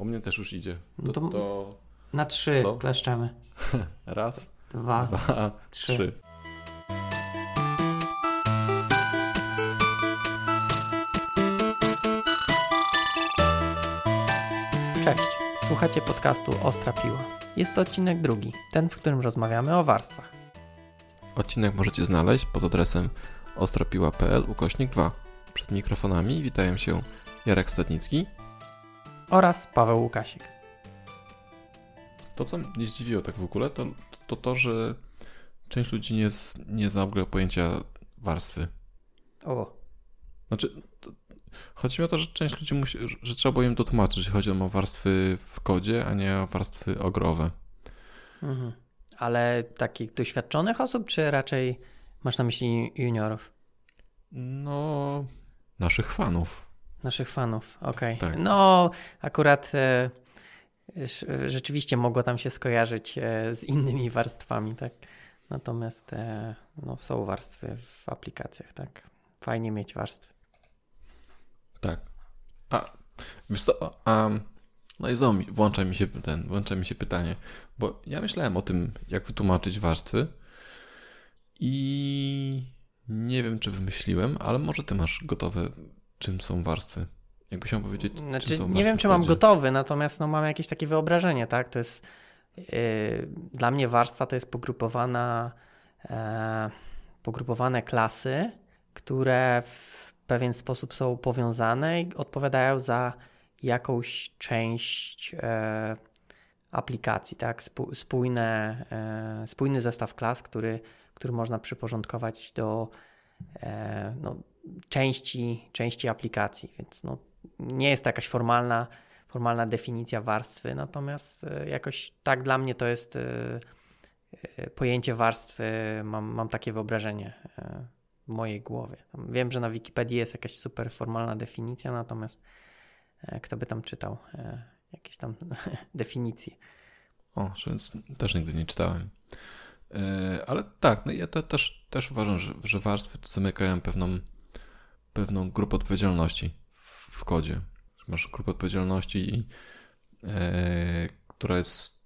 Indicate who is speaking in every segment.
Speaker 1: U mnie też już idzie. To,
Speaker 2: No to-
Speaker 1: to
Speaker 2: Na trzy
Speaker 1: Co?
Speaker 2: kleszczemy.
Speaker 1: raz,
Speaker 2: Dwa.
Speaker 1: dwa,
Speaker 2: trzy.
Speaker 1: trzy.
Speaker 2: Cześć. Słuchacie podcastu Ostra Piła. Jest to odcinek drugi, ten, w którym rozmawiamy o warstwach.
Speaker 1: Odcinek możecie znaleźć pod adresem ostrapiła.pl ukośnik 2. Przed mikrofonami witają się Jarek Stadnicki.
Speaker 2: Oraz Paweł Łukasik.
Speaker 1: To, co mnie zdziwiło tak w ogóle, to to, to że część ludzi nie, z, nie zna w ogóle pojęcia warstwy.
Speaker 2: O,
Speaker 1: Znaczy, to, chodzi mi o to, że część ludzi musi, że, trzeba było im dotłumaczyć, że chodzi o warstwy w kodzie, a nie o warstwy ogrowe.
Speaker 2: mhm. ale takich doświadczonych osób, czy raczej masz na myśli juniorów?
Speaker 1: No, naszych fanów.
Speaker 2: Naszych fanów, okej.
Speaker 1: Tak.
Speaker 2: No, akurat e, rzeczywiście mogło tam się skojarzyć e, z innymi warstwami, tak? Natomiast e, no, są warstwy w aplikacjach, tak? Fajnie mieć warstwy.
Speaker 1: Tak. A, wiesz co, no i znowu włącza mi się ten, włącza mi się pytanie, bo ja myślałem o tym, jak wytłumaczyć warstwy i nie wiem, czy wymyśliłem, ale może ty masz gotowe, czym są warstwy. Jakbyś miał powiedzieć,
Speaker 2: Znaczy, nie wiem, czy mam gotowy, natomiast no, mam jakieś takie wyobrażenie, tak? To jest yy, dla mnie warstwa to jest pogrupowana, e, pogrupowane klasy, które w pewien sposób są powiązane i odpowiadają za jakąś część e, aplikacji, tak? Spó- Spójne, e, spójny zestaw klas, który, który można przyporządkować do no, części, części aplikacji, więc no, nie jest to jakaś formalna, formalna definicja warstwy, natomiast e, jakoś tak dla mnie to jest e, e, pojęcie warstwy, mam, mam takie wyobrażenie w mojej głowie. Wiem, że na Wikipedii jest jakaś super formalna definicja, natomiast kto by tam czytał jakieś tam definicje.
Speaker 1: O, więc też nigdy nie czytałem. Ale tak, no ja to też, też uważam, że, że warstwy zamykają pewną, pewną grupę odpowiedzialności w, kodzie. Masz grupę odpowiedzialności, i, e, która jest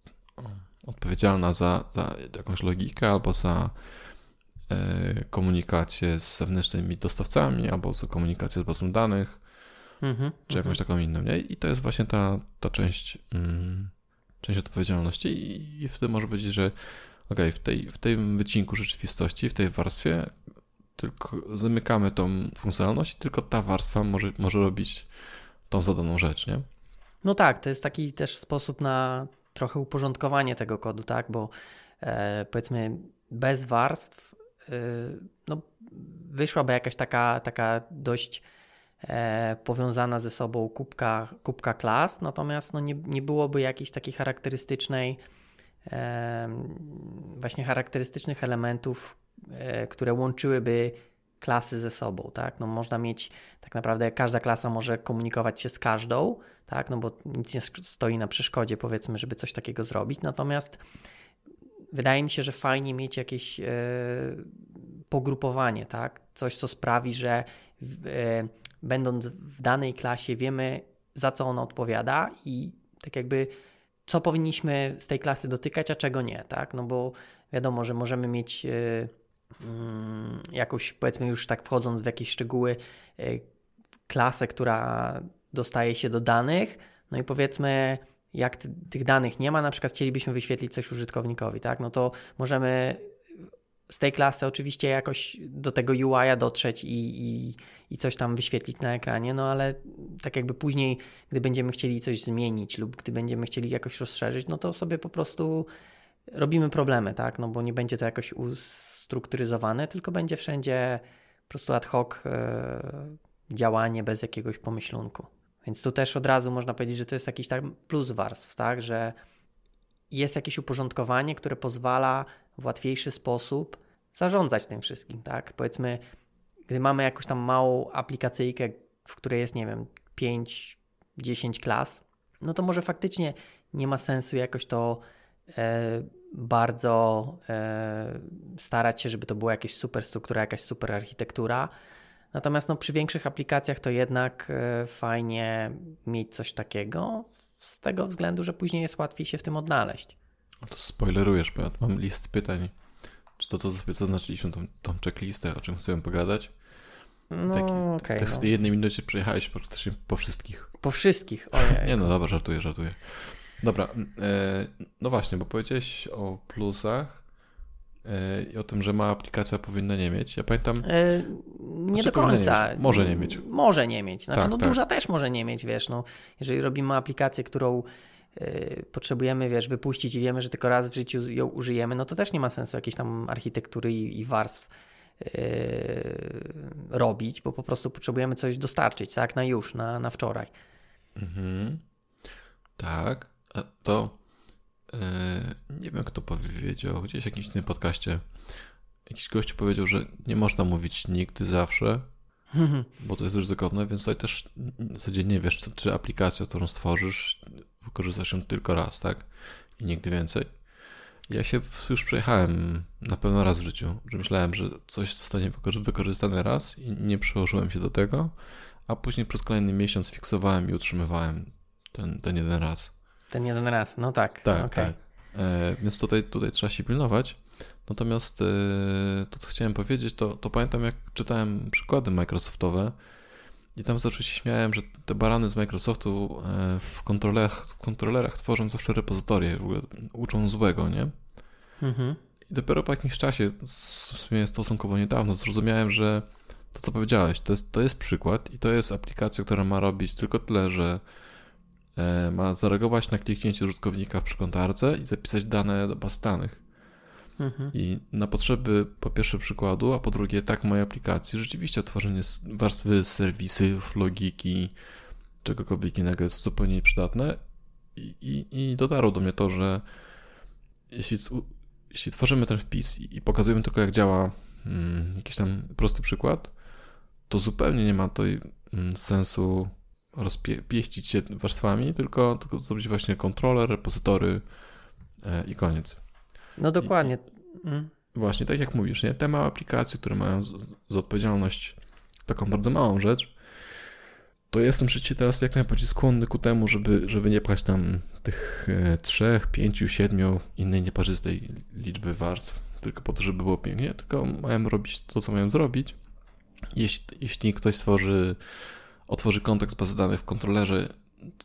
Speaker 1: odpowiedzialna za, za jakąś logikę albo za e, komunikację z zewnętrznymi dostawcami, albo za komunikację z bazą danych,
Speaker 2: Mhm,
Speaker 1: czy jakąś taką inną, nie? I to jest właśnie ta, ta część, mm, część odpowiedzialności i, i wtedy może powiedzieć, że okej, w, tej, w tym wycinku rzeczywistości, w tej warstwie tylko zamykamy tą funkcjonalność tylko ta warstwa może, może robić tą zadaną rzecz, nie?
Speaker 2: No tak, to jest taki też sposób na trochę uporządkowanie tego kodu, tak? Bo e, powiedzmy bez warstw e, no, wyszłaby jakaś taka, taka dość e, powiązana ze sobą kubka, kubka klas, natomiast no, nie, nie byłoby jakiejś takiej charakterystycznej e, właśnie charakterystycznych elementów, które łączyłyby klasy ze sobą, tak? No można mieć tak naprawdę każda klasa może komunikować się z każdą, tak? No bo nic nie stoi na przeszkodzie, powiedzmy, żeby coś takiego zrobić. Natomiast wydaje mi się, że fajnie mieć jakieś e, pogrupowanie, tak? Coś, co sprawi, że w, e, będąc w danej klasie wiemy, za co ona odpowiada i tak jakby co powinniśmy z tej klasy dotykać, a czego nie, tak? No bo wiadomo, że możemy mieć e, jakąś, powiedzmy już tak wchodząc w jakieś szczegóły, e, klasę, która dostaje się do danych, no i powiedzmy, jak ty, tych danych nie ma, na przykład chcielibyśmy wyświetlić coś użytkownikowi, tak? No to możemy z tej klasy oczywiście jakoś do tego UI-a dotrzeć i, i, i coś tam wyświetlić na ekranie, no ale tak jakby później, gdy będziemy chcieli coś zmienić lub gdy będziemy chcieli jakoś rozszerzyć, no to sobie po prostu robimy problemy, tak? No bo nie będzie to jakoś ustrukturyzowane, tylko będzie wszędzie po prostu ad hoc e, działanie bez jakiegoś pomyślunku. Więc tu też od razu można powiedzieć, że to jest jakiś tam plus warstw, tak? Że jest jakieś uporządkowanie, które pozwala w łatwiejszy sposób zarządzać tym wszystkim, tak? Powiedzmy, gdy mamy jakąś tam małą aplikacyjkę, w której jest, nie wiem, 5-10 klas, no to może faktycznie nie ma sensu jakoś to e, bardzo e, starać się, żeby to była jakaś super struktura, jakaś super architektura. Natomiast no, przy większych aplikacjach to jednak e, fajnie mieć coś takiego. z tego względu, że później jest łatwiej się w tym odnaleźć.
Speaker 1: A to spoilerujesz, bo ja mam list pytań. Czy to to sobie zaznaczyliśmy tą, tą checklistę, o czym chcemy pogadać?
Speaker 2: No,
Speaker 1: Taki-. Te w
Speaker 2: no.
Speaker 1: tej jednej minucie przejechałeś praktycznie po wszystkich.
Speaker 2: Po wszystkich. Ojej.
Speaker 1: Nie no, dobra, żartuję, żartuję. Dobra, e, no właśnie, bo powiedziałeś o plusach e, i o tym, że mała aplikacja powinna nie mieć. Ja pamiętam,
Speaker 2: E, nie
Speaker 1: Znaczy,
Speaker 2: do
Speaker 1: nie
Speaker 2: końca.
Speaker 1: mieć. Może nie mieć.
Speaker 2: Może nie mieć. Znaczy,
Speaker 1: Tak,
Speaker 2: no
Speaker 1: tak.
Speaker 2: duża też może nie mieć, wiesz, no. Jeżeli robimy aplikację, którą potrzebujemy, wiesz, wypuścić i wiemy, że tylko raz w życiu ją użyjemy, no to też nie ma sensu jakiejś tam architektury i, i warstw robić, bo po prostu potrzebujemy coś dostarczyć, tak, na już, na, na wczoraj.
Speaker 1: Mhm. Tak, to e, nie wiem, kto powiedział, gdzieś w jakimś innym podcaście. Jakiś gościu powiedział, że nie można mówić nigdy, zawsze, bo to jest ryzykowne, więc tutaj też w zasadzie nie wiesz, czy, aplikacja, którą stworzysz, wykorzystasz ją tylko raz, tak? I nigdy więcej. Ja się już przejechałem na pewno raz w życiu, że myślałem, że coś zostanie wykorzy- wykorzystane raz i nie przyłożyłem się do tego, a później przez kolejny miesiąc fiksowałem i utrzymywałem ten, ten jeden raz.
Speaker 2: Ten jeden raz, no tak.
Speaker 1: Tak,
Speaker 2: okej.
Speaker 1: tak. E, więc tutaj, tutaj trzeba się pilnować. Natomiast e, to, co chciałem powiedzieć, to, to pamiętam, jak czytałem przykłady Microsoftowe i tam zawsze się śmiałem, że te barany z Microsoftu e, w kontrolerach, w kontrolerach tworzą zawsze repozytorie, w ogóle uczą złego, nie?
Speaker 2: Mhm.
Speaker 1: I dopiero po jakimś czasie, w sumie stosunkowo niedawno, zrozumiałem, że to, co powiedziałeś, to jest, to jest przykład i to jest aplikacja, która ma robić tylko tyle, że ma zareagować na kliknięcie użytkownika w przeglądarce i zapisać dane do baz danych.
Speaker 2: Mhm.
Speaker 1: I na potrzeby po pierwsze przykładu, a po drugie tak mojej aplikacji, rzeczywiście tworzenie warstwy serwisów, logiki, czegokolwiek innego jest zupełnie przydatne. I, i, I dotarło do mnie to, że jeśli, jeśli tworzymy ten wpis i, i pokazujemy tylko jak działa mm, jakiś tam prosty przykład, to zupełnie nie ma tutaj mm, sensu rozpieścić się warstwami, tylko, tylko zrobić właśnie kontroler, repozytory e, i koniec.
Speaker 2: No dokładnie. Mm.
Speaker 1: Właśnie, tak jak mówisz, nie? Te małe aplikacje, które mają z, z odpowiedzialność taką bardzo małą rzecz, to jestem przecież teraz jak najbardziej skłonny ku temu, żeby, żeby nie pchać tam tych e, trzech, pięciu, siedmiu innej nieparzystej liczby warstw, tylko po to, żeby było pięknie, tylko mają robić to, co mają zrobić. Jeśli, jeśli ktoś stworzy, otworzy kontekst bazy danych w kontrolerze,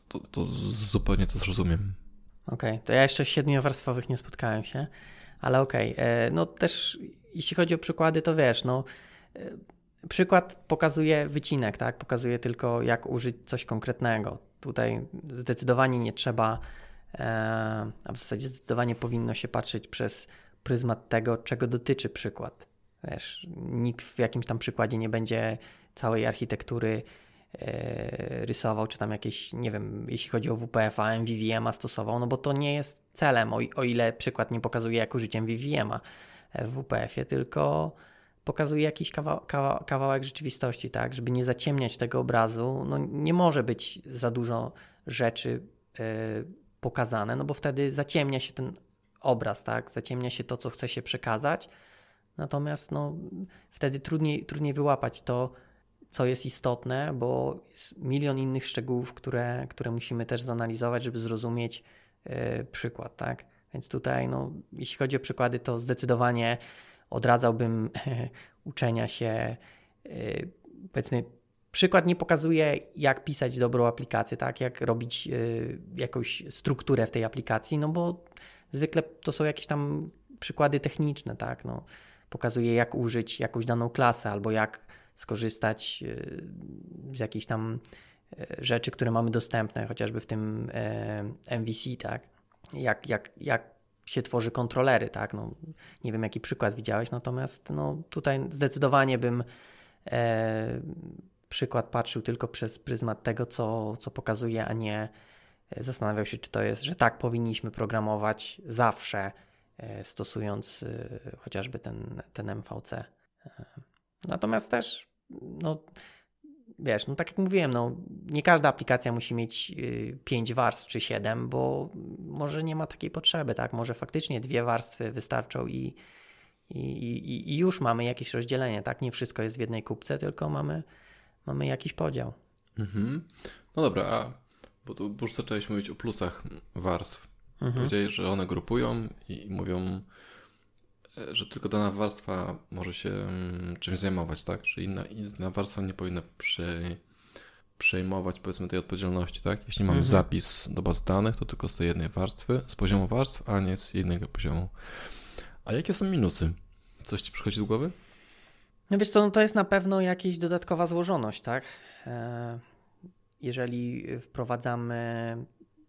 Speaker 1: to, to zupełnie to zrozumiem.
Speaker 2: Okej, to ja jeszcze siedmiowarstwowych nie spotkałem się, ale okej. e, No też jeśli chodzi o przykłady, to wiesz, no e, przykład pokazuje wycinek, tak? Pokazuje tylko jak użyć coś konkretnego. Tutaj zdecydowanie nie trzeba, e, a w zasadzie zdecydowanie powinno się patrzeć przez pryzmat tego, czego dotyczy przykład. Wiesz, nikt w jakimś tam przykładzie nie będzie całej architektury rysował, czy tam jakieś, nie wiem, jeśli chodzi o WPF-a, MVVM-a stosował, no bo to nie jest celem, o, o ile przykład nie pokazuje, jak użyć MVVM-a w WPF-ie, tylko pokazuje jakiś kawa, kawa, kawałek rzeczywistości, tak, żeby nie zaciemniać tego obrazu, no nie może być za dużo rzeczy e, pokazane, no bo wtedy zaciemnia się ten obraz, tak, zaciemnia się to, co chce się przekazać, natomiast no wtedy trudniej, trudniej wyłapać to, co jest istotne, bo jest milion innych szczegółów, które, które musimy też zanalizować, żeby zrozumieć e, przykład, tak? Więc tutaj, no, jeśli chodzi o przykłady, to zdecydowanie odradzałbym uczenia się. e, Powiedzmy, przykład nie pokazuje, jak pisać dobrą aplikację, tak? Jak robić e, jakąś strukturę w tej aplikacji, no bo zwykle to są jakieś tam przykłady techniczne, tak? No, pokazuje, jak użyć jakąś daną klasę albo jak skorzystać e, z jakichś tam e, rzeczy, które mamy dostępne, chociażby w tym e, MVC, tak? Jak, jak, jak się tworzy kontrolery, tak? No, nie wiem, jaki przykład widziałeś, natomiast no, tutaj zdecydowanie bym e, przykład patrzył tylko przez pryzmat tego, co, co pokazuje, a nie zastanawiał się, czy to jest, że tak powinniśmy programować zawsze, e, stosując e, chociażby ten, ten MVC. Natomiast też, no wiesz, no tak jak mówiłem, no nie każda aplikacja musi mieć 5 warstw czy 7, bo może nie ma takiej potrzeby, tak? Może faktycznie dwie warstwy wystarczą i, i, i, i już mamy jakieś rozdzielenie, tak? Nie wszystko jest w jednej kupce, tylko mamy, mamy jakiś podział.
Speaker 1: Mhm. No dobra, a bo, tu, już zacząłeś mówić o plusach warstw.
Speaker 2: Mhm.
Speaker 1: Powiedziałeś, że one grupują i, mówią, że tylko dana warstwa może się mm, czymś zajmować, tak? Że inna, inna warstwa nie powinna przy, przejmować powiedzmy tej odpowiedzialności, tak? Jeśli mamy
Speaker 2: Mhm.
Speaker 1: zapis do baz danych, to tylko z tej jednej warstwy, z poziomu warstw, a nie z jednego poziomu. A jakie są minusy? Coś ci przychodzi do głowy?
Speaker 2: No wiesz co, no to jest na pewno jakaś dodatkowa złożoność, tak? E, Jeżeli wprowadzamy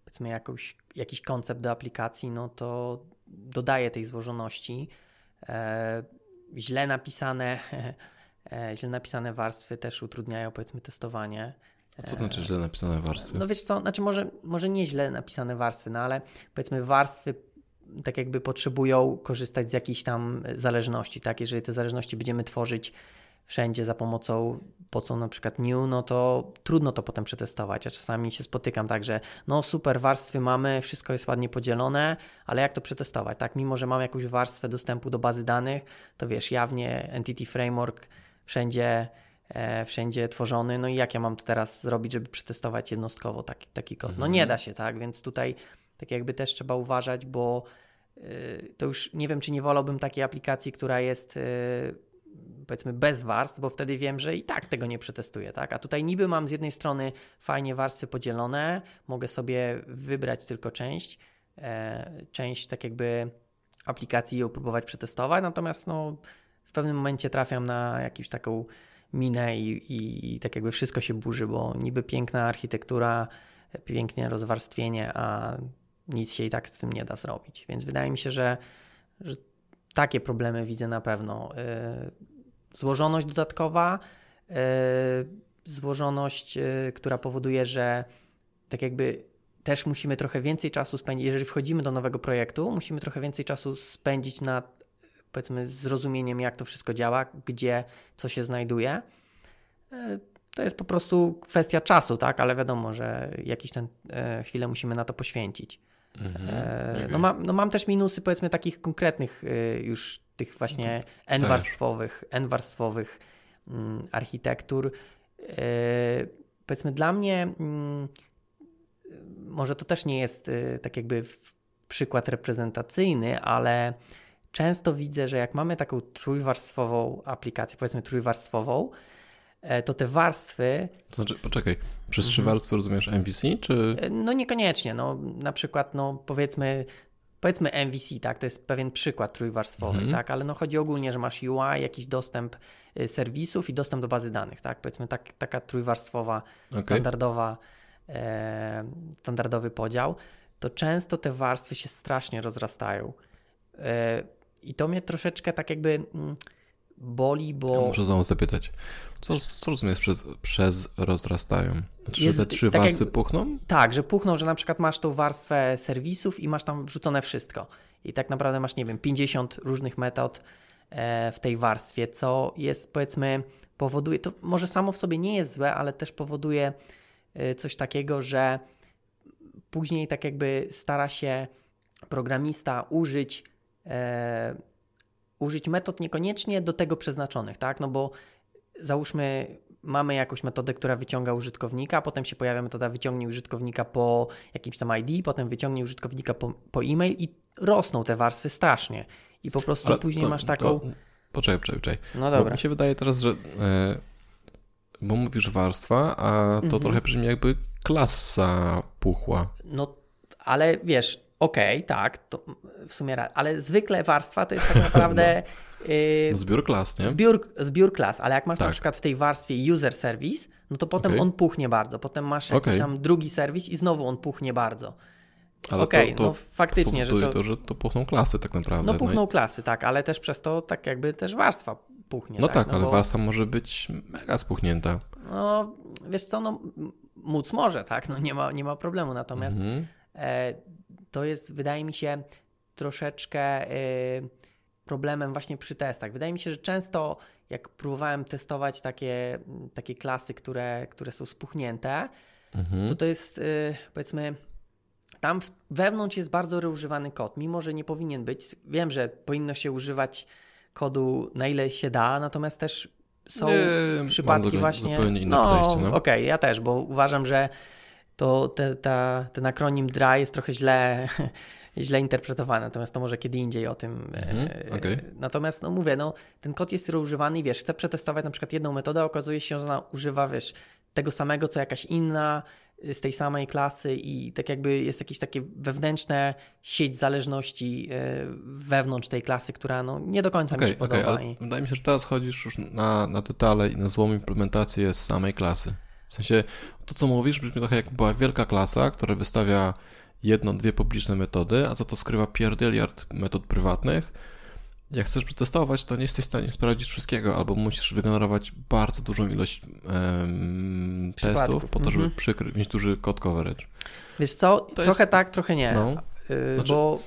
Speaker 2: powiedzmy jakąś, jakiś koncept do aplikacji, no to dodaje tej złożoności. E, Źle napisane, e, źle napisane warstwy też utrudniają powiedzmy testowanie.
Speaker 1: A co znaczy źle napisane warstwy?
Speaker 2: No wiesz co, znaczy może, może nie źle napisane warstwy, no ale powiedzmy warstwy tak jakby potrzebują korzystać z jakiejś tam zależności, tak? Jeżeli te zależności będziemy tworzyć wszędzie za pomocą po co na przykład new, no to trudno to potem przetestować. Ja czasami się spotykam tak, że no super, warstwy mamy, wszystko jest ładnie podzielone, ale jak to przetestować, tak? Mimo, że mam jakąś warstwę dostępu do bazy danych, to wiesz, jawnie Entity Framework wszędzie e, wszędzie tworzony, no i jak ja mam to teraz zrobić, żeby przetestować jednostkowo taki, taki kod? No nie da się, tak? Więc tutaj tak jakby też trzeba uważać, bo y, to już nie wiem, czy nie wolałbym takiej aplikacji, która jest y, powiedzmy bez warstw, bo wtedy wiem, że i tak tego nie przetestuję, tak? A tutaj niby mam z jednej strony fajnie warstwy podzielone, mogę sobie wybrać tylko część, e, część tak jakby aplikacji i ją próbować przetestować, natomiast no w pewnym momencie trafiam na jakąś taką minę i, i, i tak jakby wszystko się burzy, bo niby piękna architektura, pięknie rozwarstwienie, a nic się i tak z tym nie da zrobić. Więc wydaje mi się, że, że takie problemy widzę na pewno. Yy, Złożoność dodatkowa, yy, złożoność, yy, która powoduje, że tak jakby też musimy trochę więcej czasu spędzić, jeżeli wchodzimy do nowego projektu, musimy trochę więcej czasu spędzić nad powiedzmy zrozumieniem, jak to wszystko działa, gdzie co się znajduje. To jest po prostu kwestia czasu, tak? Ale wiadomo, że jakiś ten chwilę musimy na to poświęcić.
Speaker 1: Mhm.
Speaker 2: E, no, mam, no mam też minusy powiedzmy takich konkretnych y, już tych właśnie n-warstwowych, n-warstwowych mm, architektur. E, powiedzmy dla mnie mm, może to też nie jest tak jakby przykład reprezentacyjny, ale często widzę, że jak mamy taką trójwarstwową aplikację, powiedzmy trójwarstwową, e, to te warstwy
Speaker 1: To znaczy, poczekaj, przez
Speaker 2: Mhm.
Speaker 1: trzy warstwy rozumiesz MVC, czy...
Speaker 2: No niekoniecznie, no na przykład no powiedzmy powiedzmy MVC, tak, to jest pewien przykład trójwarstwowy,
Speaker 1: Mhm.
Speaker 2: tak, ale no chodzi ogólnie, że masz UI, jakiś dostęp y, serwisów i dostęp do bazy danych, tak, powiedzmy tak, taka trójwarstwowa,
Speaker 1: Okej.
Speaker 2: standardowa, e, standardowy podział, to często te warstwy się strasznie rozrastają e, i to mnie troszeczkę tak jakby mm, boli,
Speaker 1: Ja
Speaker 2: bo...
Speaker 1: muszę znowu zapytać, co, co rozumiesz przez, przez rozrastają? Znaczy,
Speaker 2: Jest-
Speaker 1: te trzy
Speaker 2: tak jak-
Speaker 1: warstwy puchną?
Speaker 2: Tak, że puchną, że na przykład masz tą warstwę serwisów i masz tam wrzucone wszystko. I tak naprawdę masz, nie wiem, 50 różnych metod e, w tej warstwie, co jest powiedzmy, powoduje, to może samo w sobie nie jest złe, ale też powoduje e, coś takiego, że później tak jakby stara się programista użyć, e, użyć metod niekoniecznie do tego przeznaczonych, tak? No bo załóżmy, mamy jakąś metodę, która wyciąga użytkownika, potem się pojawia metoda wyciągnij użytkownika po jakimś tam ID, potem wyciągnij użytkownika po, po e-mail i rosną te warstwy strasznie. I po prostu
Speaker 1: Ale
Speaker 2: później
Speaker 1: to-
Speaker 2: masz taką.
Speaker 1: To, poczekaj, poczekaj, poczekaj.
Speaker 2: No
Speaker 1: Bo
Speaker 2: dobra.
Speaker 1: mi się wydaje teraz, że... E, bo mówisz warstwa, a to
Speaker 2: Mhm.
Speaker 1: trochę brzmi jakby klasa puchła.
Speaker 2: No, ale wiesz, okej, tak, to w sumie, ale zwykle warstwa to jest tak naprawdę y,
Speaker 1: No, zbiór klas, nie?
Speaker 2: zbiór, zbiór klas, ale jak masz na
Speaker 1: Tak.
Speaker 2: przykład w tej warstwie user service, no to potem
Speaker 1: Okej.
Speaker 2: on puchnie bardzo, potem masz jakiś
Speaker 1: Okej.
Speaker 2: tam drugi serwis i znowu on puchnie bardzo.
Speaker 1: Ale
Speaker 2: Okej,
Speaker 1: to, to
Speaker 2: no faktycznie, że to,
Speaker 1: to, że to puchną klasy tak naprawdę.
Speaker 2: no puchną
Speaker 1: i-
Speaker 2: klasy, tak, ale też przez to tak jakby też warstwa puchnie.
Speaker 1: No tak, ale
Speaker 2: bo-
Speaker 1: warstwa może być mega spuchnięta.
Speaker 2: No, wiesz co, no móc może, tak, no nie ma, nie ma problemu, natomiast
Speaker 1: Mhm.
Speaker 2: e, to jest, wydaje mi się, troszeczkę e, problemem właśnie przy testach. Wydaje mi się, że często jak próbowałem testować takie, takie klasy, które, które są spuchnięte,
Speaker 1: Mhm.
Speaker 2: to to jest y, powiedzmy tam wewnątrz jest bardzo reużywany kod, mimo że nie powinien być. Wiem, że powinno się używać kodu na ile się da, natomiast też są
Speaker 1: Nie, mam
Speaker 2: przypadki
Speaker 1: zupełnie-
Speaker 2: właśnie.
Speaker 1: Zupełnie inne
Speaker 2: no.
Speaker 1: No.
Speaker 2: okej, ja też, bo uważam, że to te, ta, ten akronim DRA jest trochę źle, źle interpretowany, natomiast to może kiedy indziej o tym.
Speaker 1: Mhm,
Speaker 2: e,
Speaker 1: okej.
Speaker 2: Natomiast, no mówię, no, ten kod jest używany i wiesz, chcę przetestować na przykład jedną metodę, a okazuje się, że ona używa, wiesz, tego samego, co jakaś inna y, z tej samej klasy i tak jakby jest jakieś takie wewnętrzne sieć zależności y, wewnątrz tej klasy, która no, nie do końca mi
Speaker 1: Okej,
Speaker 2: się
Speaker 1: okej,
Speaker 2: podoba.
Speaker 1: ale
Speaker 2: i...
Speaker 1: wydaje mi się, że teraz chodzisz już na, na detale i na złą implementację z samej klasy. W sensie, to co mówisz brzmi trochę jak była wielka klasa, która wystawia jedną, dwie publiczne metody, a za to skrywa pierdyliard metod prywatnych. Jak chcesz przetestować, to nie jesteś w stanie sprawdzić wszystkiego, albo musisz wygenerować bardzo dużą ilość em, testów po to, żeby
Speaker 2: mhm.
Speaker 1: przykry, mieć duży code coverage.
Speaker 2: Wiesz co,
Speaker 1: To
Speaker 2: trochę
Speaker 1: jest-
Speaker 2: tak, trochę nie,
Speaker 1: No,
Speaker 2: y,
Speaker 1: znaczy-
Speaker 2: bo...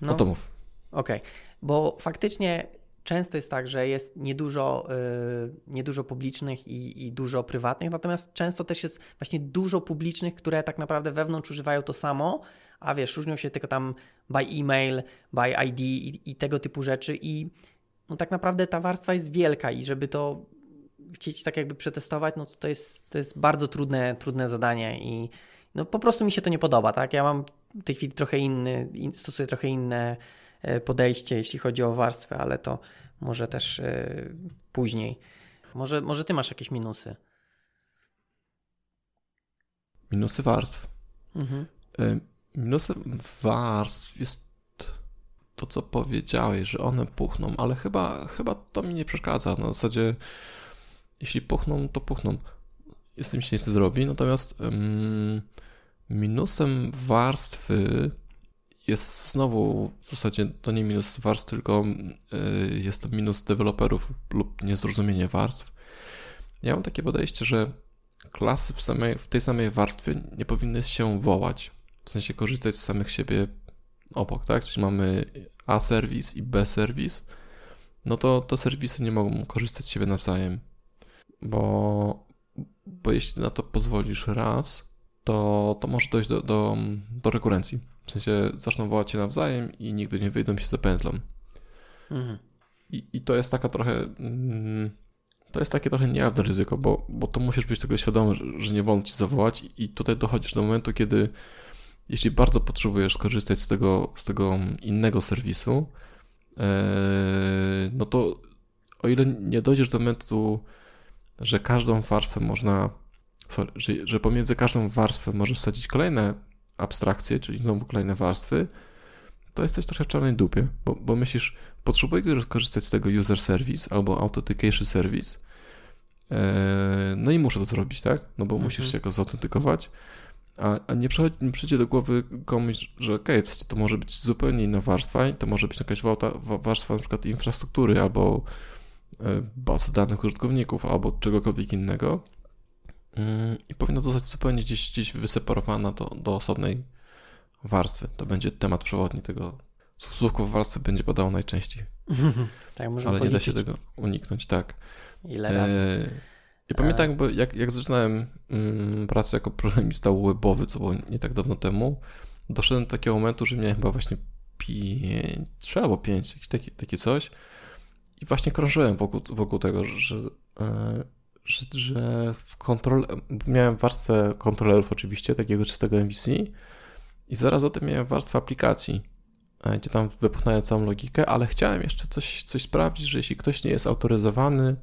Speaker 1: no to mów.
Speaker 2: Okej, bo faktycznie często jest tak, że jest niedużo, y, niedużo publicznych i, i dużo prywatnych, natomiast często też jest właśnie dużo publicznych, które tak naprawdę wewnątrz używają to samo, a wiesz, różnią się tylko tam by e-mail, by ID i, i tego typu rzeczy i no tak naprawdę ta warstwa jest wielka i żeby to chcieć tak jakby przetestować, no to, to jest, to jest bardzo trudne, trudne zadanie i no po prostu mi się to nie podoba, tak? Ja mam w tej chwili trochę inny, in, stosuję trochę inne podejście, jeśli chodzi o warstwę, ale to może też e, później. Może, może ty masz jakieś minusy.
Speaker 1: Minusy warstw.
Speaker 2: Mhm.
Speaker 1: Y, Minusem warstw jest to, co powiedziałeś, że one puchną, ale chyba, chyba to mi nie przeszkadza. Na zasadzie, jeśli puchną, to puchną. Z tym się nic nie zrobi. Natomiast ym, minusem warstwy jest znowu w zasadzie to nie minus warstw, tylko y, jest to minus deweloperów lub niezrozumienie warstw. Ja mam takie podejście, że klasy w, samej, w tej samej warstwie nie powinny się wołać. W sensie korzystać z samych siebie obok, tak? Czyli mamy A serwis i B serwis. No to, to serwisy nie mogą korzystać z siebie nawzajem. Bo, bo jeśli na to pozwolisz raz, to, to może dojść do, do, do rekurencji. W sensie zaczną wołać się nawzajem i nigdy nie wyjdą się za pętlą.
Speaker 2: Mhm.
Speaker 1: I, I to jest taka trochę. mm, To jest takie trochę niejawne ryzyko, bo, bo to musisz być tego świadomy, że, że nie wolno ci zawołać, i tutaj dochodzisz do momentu, kiedy jeśli bardzo potrzebujesz skorzystać z tego, z tego innego serwisu, e, no to o ile nie dojdziesz do momentu, że każdą warstwę można, sorry, że, że pomiędzy każdą warstwę możesz wsadzić kolejne abstrakcje, czyli znowu kolejne warstwy, to jesteś trochę w czarnej dupie, bo, bo myślisz, potrzebuję korzystać z tego user service albo authentication service, e, no i muszę to zrobić, tak? No bo
Speaker 2: Mhm.
Speaker 1: musisz się go zautentykować, a, a nie, przychodzi, nie przyjdzie do głowy komuś, że okej, to, to może być zupełnie inna warstwa i to może być jakaś warstwa na przykład infrastruktury albo e, bazy danych użytkowników albo czegokolwiek innego i powinna zostać zupełnie gdzieś, gdzieś wyseparowana do, do osobnej warstwy. To będzie temat przewodni tego. Słówko warstwy będzie padało najczęściej,
Speaker 2: tak,
Speaker 1: ale nie da
Speaker 2: policzyć,
Speaker 1: się tego uniknąć, tak.
Speaker 2: ile razy.
Speaker 1: E, Ja pamiętam, bo jak, jak zaczynałem mm, pracę jako programista webowy, co było nie tak dawno temu, doszedłem do takiego momentu, że miałem chyba właśnie pięć, trzy albo pięć, jakieś takie, takie coś i właśnie krążyłem wokół, wokół tego, że, e, że, że w kontrol... miałem warstwę kontrolerów oczywiście, takiego czystego MVC i zaraz za tym miałem warstwę aplikacji, e, gdzie tam wypchnąłem całą logikę, ale chciałem jeszcze coś, coś sprawdzić, że jeśli ktoś nie jest autoryzowany,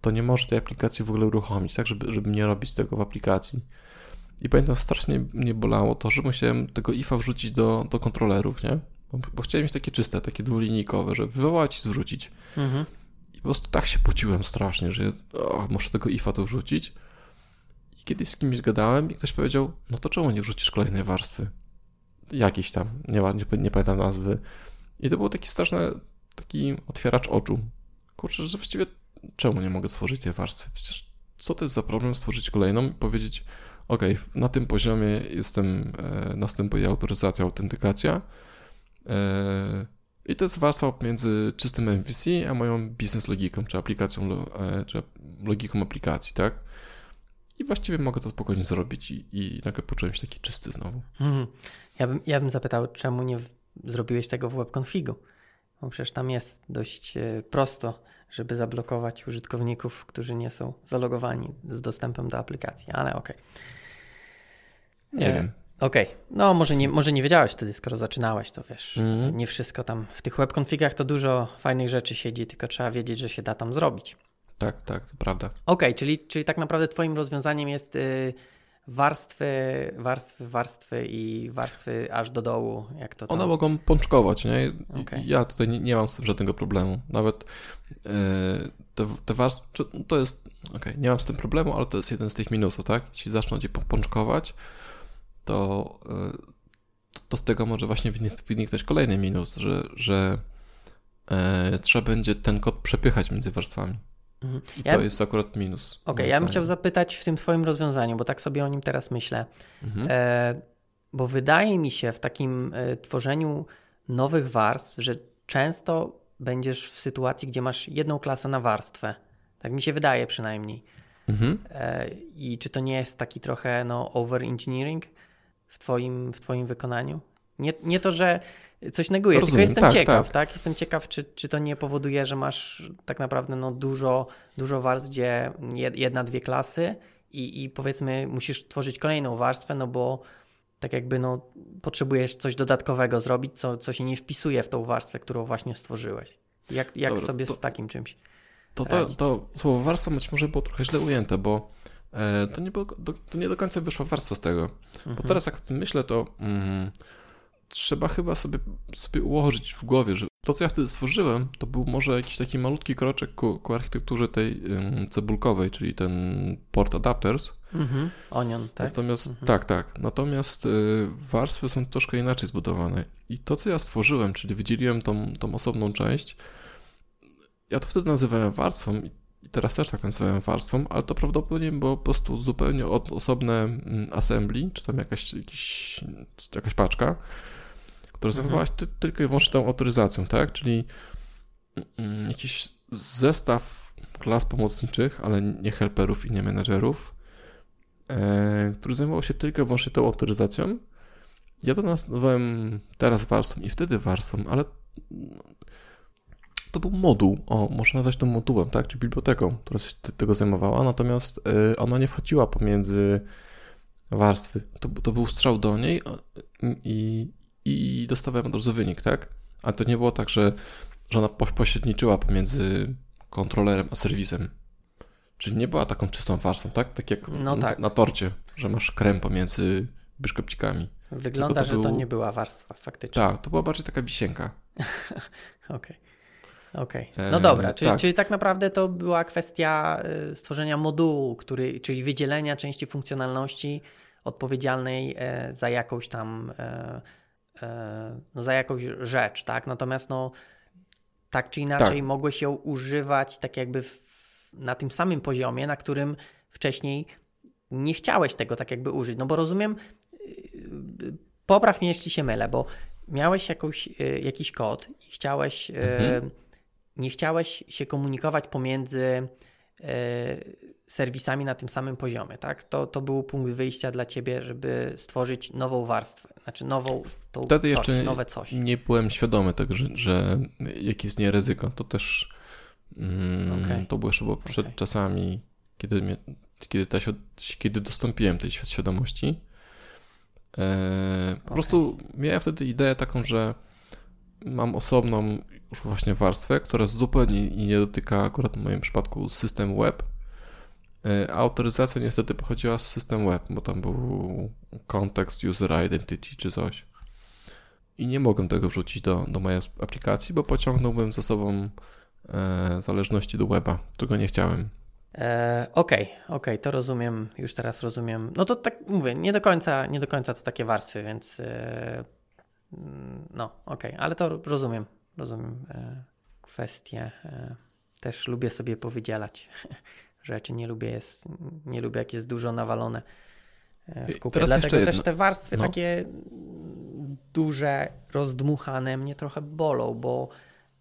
Speaker 1: to nie może tej aplikacji w ogóle uruchomić, tak, żeby, żeby nie robić tego w aplikacji. I pamiętam, strasznie mnie bolało to, że musiałem tego ifa wrzucić do, do kontrolerów, nie? Bo, bo chciałem mieć takie czyste, takie dwulinijkowe, że wywołać i zwrócić.
Speaker 2: Mhm.
Speaker 1: Po prostu tak się pociłem strasznie, że o, muszę tego ifa tu wrzucić. I kiedyś z kimś gadałem i ktoś powiedział, no to czemu nie wrzucisz kolejnej warstwy? Jakiejś tam, nie, nie, nie pamiętam nazwy. I to był taki straszny, taki otwieracz oczu. Kurczę, że właściwie czemu nie mogę stworzyć tej warstwy? Przecież co to jest za problem stworzyć kolejną i powiedzieć, ok, na tym poziomie jestem, e, następuje autoryzacja, autentykacja e, i to jest warstwa między czystym MVC a moją biznes logiką, czy aplikacją, e, czy logiką aplikacji, tak? I właściwie mogę to spokojnie zrobić i, i nagle poczułem się taki czysty znowu.
Speaker 2: Mhm. Ja, bym, ja bym zapytał, czemu nie w, zrobiłeś tego w webconfigu? Bo przecież tam jest dość e, prosto, żeby zablokować użytkowników, którzy nie są zalogowani z dostępem do aplikacji, ale okej.
Speaker 1: Nie
Speaker 2: E,
Speaker 1: wiem.
Speaker 2: Okej, no może nie, może nie wiedziałeś wtedy, skoro zaczynałeś, to wiesz,
Speaker 1: Mhm.
Speaker 2: nie wszystko tam, w tych webkonfigach to dużo fajnych rzeczy siedzi, tylko trzeba wiedzieć, że się da tam zrobić.
Speaker 1: Tak, tak, to prawda.
Speaker 2: Okej, czyli, czyli tak naprawdę twoim rozwiązaniem jest y, warstwy, warstwy, warstwy i warstwy aż do dołu, jak to tam.
Speaker 1: One mogą pączkować, nie?
Speaker 2: Okej.
Speaker 1: Ja tutaj nie, nie mam z tym żadnego problemu. Nawet e, te, te warstwy, to jest, okej, nie mam z tym problemu, ale to jest jeden z tych minusów, tak? Jeśli zaczną cię pą- pączkować, to, e, to, to z tego może właśnie wynik- wyniknąć kolejny minus, że, że e, trzeba będzie ten kod przepychać między warstwami.
Speaker 2: Mhm. Ja-
Speaker 1: to jest akurat minus.
Speaker 2: Okej,
Speaker 1: moim
Speaker 2: ja bym chciał zapytać w tym twoim rozwiązaniu, bo tak sobie o nim teraz myślę.
Speaker 1: Mhm.
Speaker 2: E, bo wydaje mi się w takim e, tworzeniu nowych warstw, że często będziesz w sytuacji, gdzie masz jedną klasę na warstwę. Tak mi się wydaje przynajmniej.
Speaker 1: Mhm.
Speaker 2: E, I czy to nie jest taki trochę no, over-engineering w twoim, w twoim wykonaniu? Nie, nie to, że coś neguję,
Speaker 1: Rozumiem,
Speaker 2: tylko jestem
Speaker 1: tak,
Speaker 2: ciekaw,
Speaker 1: tak.
Speaker 2: tak. Jestem ciekaw, czy, czy to nie powoduje, że masz tak naprawdę no, dużo, dużo warstw, gdzie jed- jedna, dwie klasy i, i powiedzmy musisz tworzyć kolejną warstwę, no bo tak jakby no, potrzebujesz coś dodatkowego zrobić, co, co się nie wpisuje w tą warstwę, którą właśnie stworzyłeś. Jak, jak
Speaker 1: Dobra,
Speaker 2: sobie
Speaker 1: to-
Speaker 2: z takim czymś?
Speaker 1: To, to, to słowo warstwa być może było trochę źle ujęte, bo to, nie było, do, to nie do końca wyszła warstwa z tego.
Speaker 2: Mhm.
Speaker 1: Bo teraz jak o tym myślę, to mm, trzeba chyba sobie, sobie ułożyć w głowie, że to, co ja wtedy stworzyłem, to był może jakiś taki malutki kroczek ku, ku architekturze tej cebulkowej, czyli ten port adapters.
Speaker 2: Mhm. Onion, tak?
Speaker 1: Natomiast,
Speaker 2: Mhm.
Speaker 1: tak, tak. Natomiast y, warstwy są troszkę inaczej zbudowane. I to, co ja stworzyłem, czyli wydzieliłem tą, tą osobną część, ja to wtedy nazywałem warstwą i i teraz też tak nazywałem warstwą, ale to prawdopodobnie było po prostu zupełnie od, osobne mm, assembly, czy tam jakaś, jakiś, jakaś paczka, która
Speaker 2: Mhm.
Speaker 1: zajmowała się ty, tylko i wyłącznie tą autoryzacją, tak? Czyli mm, jakiś zestaw klas pomocniczych, ale nie helperów i nie menedżerów, e, który zajmował się tylko i wyłącznie tą autoryzacją. Ja to nazywałem teraz warstwą i wtedy warstwą, ale to był moduł, o, można nazwać to modułem, tak, czy biblioteką, która się tego zajmowała, natomiast y, ona nie wchodziła pomiędzy warstwy. To, to był strzał do niej a- i, i dostawałem od razu wynik, tak? A to nie było tak, że, że ona poś- pośredniczyła pomiędzy kontrolerem a serwisem. Czyli nie była taką czystą warstwą, tak? Tak jak
Speaker 2: No
Speaker 1: na,
Speaker 2: tak.
Speaker 1: na torcie, że masz krem pomiędzy biszkopcikami.
Speaker 2: Wygląda,
Speaker 1: to
Speaker 2: że to
Speaker 1: był-
Speaker 2: nie była warstwa faktycznie.
Speaker 1: Tak, to była bardziej taka wisienka.
Speaker 2: Okej. Okej.
Speaker 1: E,
Speaker 2: No dobra, czyli,
Speaker 1: tak.
Speaker 2: czyli tak naprawdę to była kwestia y, stworzenia modułu, który, czyli wydzielenia części funkcjonalności odpowiedzialnej e, za jakąś tam e, e, no za jakąś rzecz, tak? Natomiast no tak czy inaczej
Speaker 1: Tak.
Speaker 2: mogłeś ją używać tak jakby w, na tym samym poziomie, na którym wcześniej nie chciałeś tego tak jakby użyć. No bo rozumiem, popraw mnie jeśli się mylę, bo miałeś jakąś, jakiś kod i chciałeś,
Speaker 1: Mhm.
Speaker 2: Nie chciałeś się komunikować pomiędzy y, serwisami na tym samym poziomie, tak? To, to był punkt wyjścia dla ciebie, żeby stworzyć nową warstwę, znaczy nową, tą
Speaker 1: Wtedy
Speaker 2: coś,
Speaker 1: jeszcze
Speaker 2: nowe coś.
Speaker 1: nie byłem świadomy tego, że, że jakie jest nie ryzyko. To też mm,
Speaker 2: Okej.
Speaker 1: to było jeszcze było przed
Speaker 2: Okej.
Speaker 1: czasami, kiedy, mnie, kiedy, ta, kiedy dostąpiłem tej świad- świadomości. E, po
Speaker 2: Okej.
Speaker 1: prostu miałem wtedy ideę taką, że mam osobną już właśnie warstwę, która zupełnie nie dotyka akurat w moim przypadku system web. E, Autoryzacja niestety pochodziła z system web, bo tam był kontekst user identity czy coś. I nie mogłem tego wrzucić do, do mojej aplikacji, bo pociągnąłbym za sobą e, zależności do weba, czego nie chciałem.
Speaker 2: E, Okej, okej, to rozumiem, już teraz rozumiem. No to tak mówię, nie do końca, nie do końca to takie warstwy, więc e, no okej, ale to rozumiem, rozumiem e, kwestię. E, też lubię sobie powydzielać rzeczy, nie lubię, jest, nie lubię jak jest dużo nawalone e, w kupie.
Speaker 1: teraz
Speaker 2: Dlatego też te warstwy
Speaker 1: No.
Speaker 2: takie mm, duże, rozdmuchane mnie trochę bolą, bo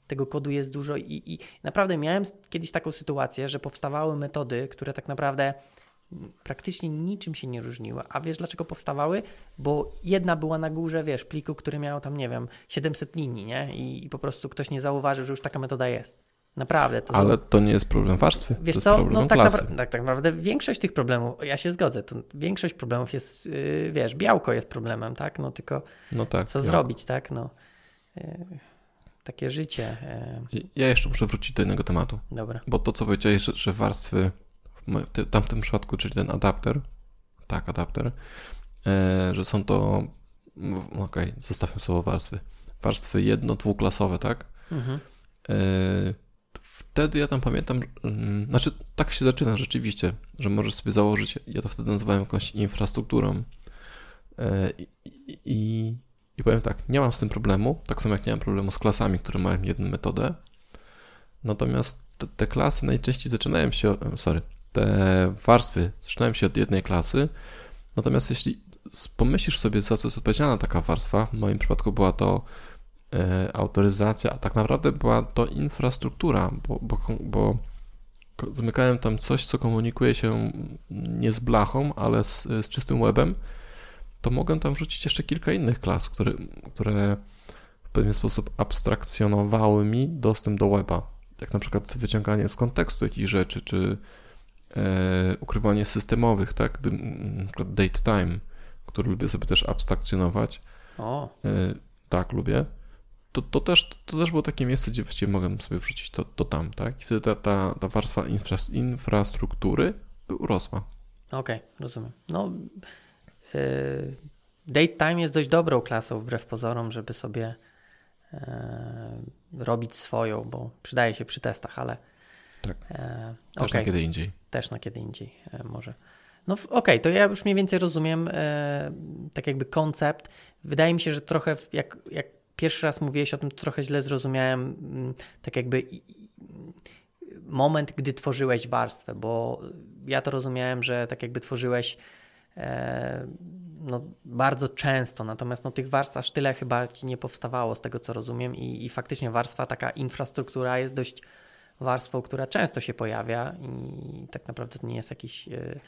Speaker 2: tego kodu jest dużo i, i naprawdę miałem kiedyś taką sytuację, że powstawały metody, które tak naprawdę praktycznie niczym się nie różniły. A wiesz dlaczego powstawały? Bo jedna była na górze, wiesz, pliku, który miał tam, nie wiem, 700 linii, nie? I, i po prostu ktoś nie zauważył, że już taka metoda jest. Naprawdę. To
Speaker 1: Ale
Speaker 2: są...
Speaker 1: to nie jest problem warstwy,
Speaker 2: Wiesz
Speaker 1: to
Speaker 2: co, no tak, napra- tak, tak naprawdę większość tych problemów, ja się zgodzę, to większość problemów jest, yy, wiesz, białko jest problemem, tak? No tylko
Speaker 1: No tak.
Speaker 2: co
Speaker 1: ja.
Speaker 2: zrobić, tak? No. Yy, takie życie. Yy,
Speaker 1: Ja jeszcze muszę wrócić do innego tematu,
Speaker 2: dobra.
Speaker 1: bo to, co powiedziałeś, że, że warstwy w tamtym przypadku, czyli ten adapter, tak, adapter, e, że są to, okej, zostawmy słowo warstwy, warstwy jedno-, dwuklasowe, tak?
Speaker 2: Mhm.
Speaker 1: E, Wtedy ja tam pamiętam, mm, znaczy tak się zaczyna rzeczywiście, że możesz sobie założyć, ja to wtedy nazywałem jakąś infrastrukturą E, i, i, i, powiem tak, nie mam z tym problemu, tak samo jak nie mam problemu z klasami, które mają jedną metodę, natomiast te, te klasy najczęściej zaczynają się, sorry, te warstwy zaczynają się od jednej klasy, natomiast jeśli pomyślisz sobie, za co jest odpowiedzialna taka warstwa, w moim przypadku była to e, autoryzacja, a tak naprawdę była to infrastruktura, bo, bo, bo zamykałem tam coś, co komunikuje się nie z blachą, ale z, z czystym webem, to mogę tam wrzucić jeszcze kilka innych klas, które, które w pewien sposób abstrakcjonowały mi dostęp do weba. Jak na przykład wyciąganie z kontekstu jakichś rzeczy, czy ukrywanie systemowych, tak? Przykład date time, który lubię sobie też abstrakcjonować.
Speaker 2: O,
Speaker 1: E, tak, lubię. To, to, też, to też było takie miejsce, gdzie właściwie mogłem sobie wrzucić to, to tam, tak? I wtedy ta, ta, ta warstwa infra, infrastruktury urosła.
Speaker 2: okej, rozumiem. No, yy, date time jest dość dobrą klasą, wbrew pozorom, żeby sobie yy, robić swoją, bo przydaje się przy testach, ale
Speaker 1: Tak.
Speaker 2: yy,
Speaker 1: Też
Speaker 2: okej.
Speaker 1: na kiedy indziej.
Speaker 2: też na kiedy indziej e, może. No okej, to ja już mniej więcej rozumiem e, tak jakby koncept. Wydaje mi się, że trochę jak, jak pierwszy raz mówiłeś o tym, to trochę źle zrozumiałem mm, tak jakby i- moment, gdy tworzyłeś warstwę, bo ja to rozumiałem, że tak jakby tworzyłeś e, no, bardzo często, natomiast no, tych warstw aż tyle chyba ci nie powstawało z tego, co rozumiem i, i faktycznie warstwa, taka infrastruktura jest dość warstwą, która często się pojawia i tak naprawdę to nie jest jakiś e,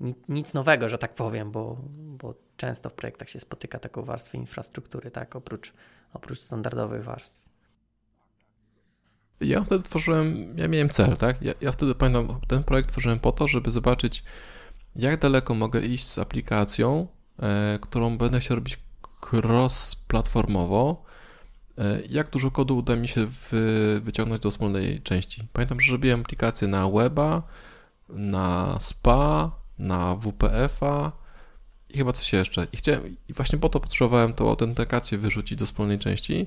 Speaker 2: ni- nic nowego, że tak powiem, bo, bo często w projektach się spotyka taką warstwę infrastruktury, tak, oprócz, oprócz standardowych warstw.
Speaker 1: Ja wtedy tworzyłem, ja miałem cel, tak? Ja, ja wtedy pamiętam, ten projekt tworzyłem po to, żeby zobaczyć, jak daleko mogę iść z aplikacją, e, którą będę się robić cross-platformowo, jak dużo kodu uda mi się wy, wyciągnąć do wspólnej części. Pamiętam, że robiłem aplikację na weba, na SPA, na WPF-a i chyba coś jeszcze. I chciałem, i właśnie po to potrzebowałem tą autentykację wyrzucić do wspólnej części,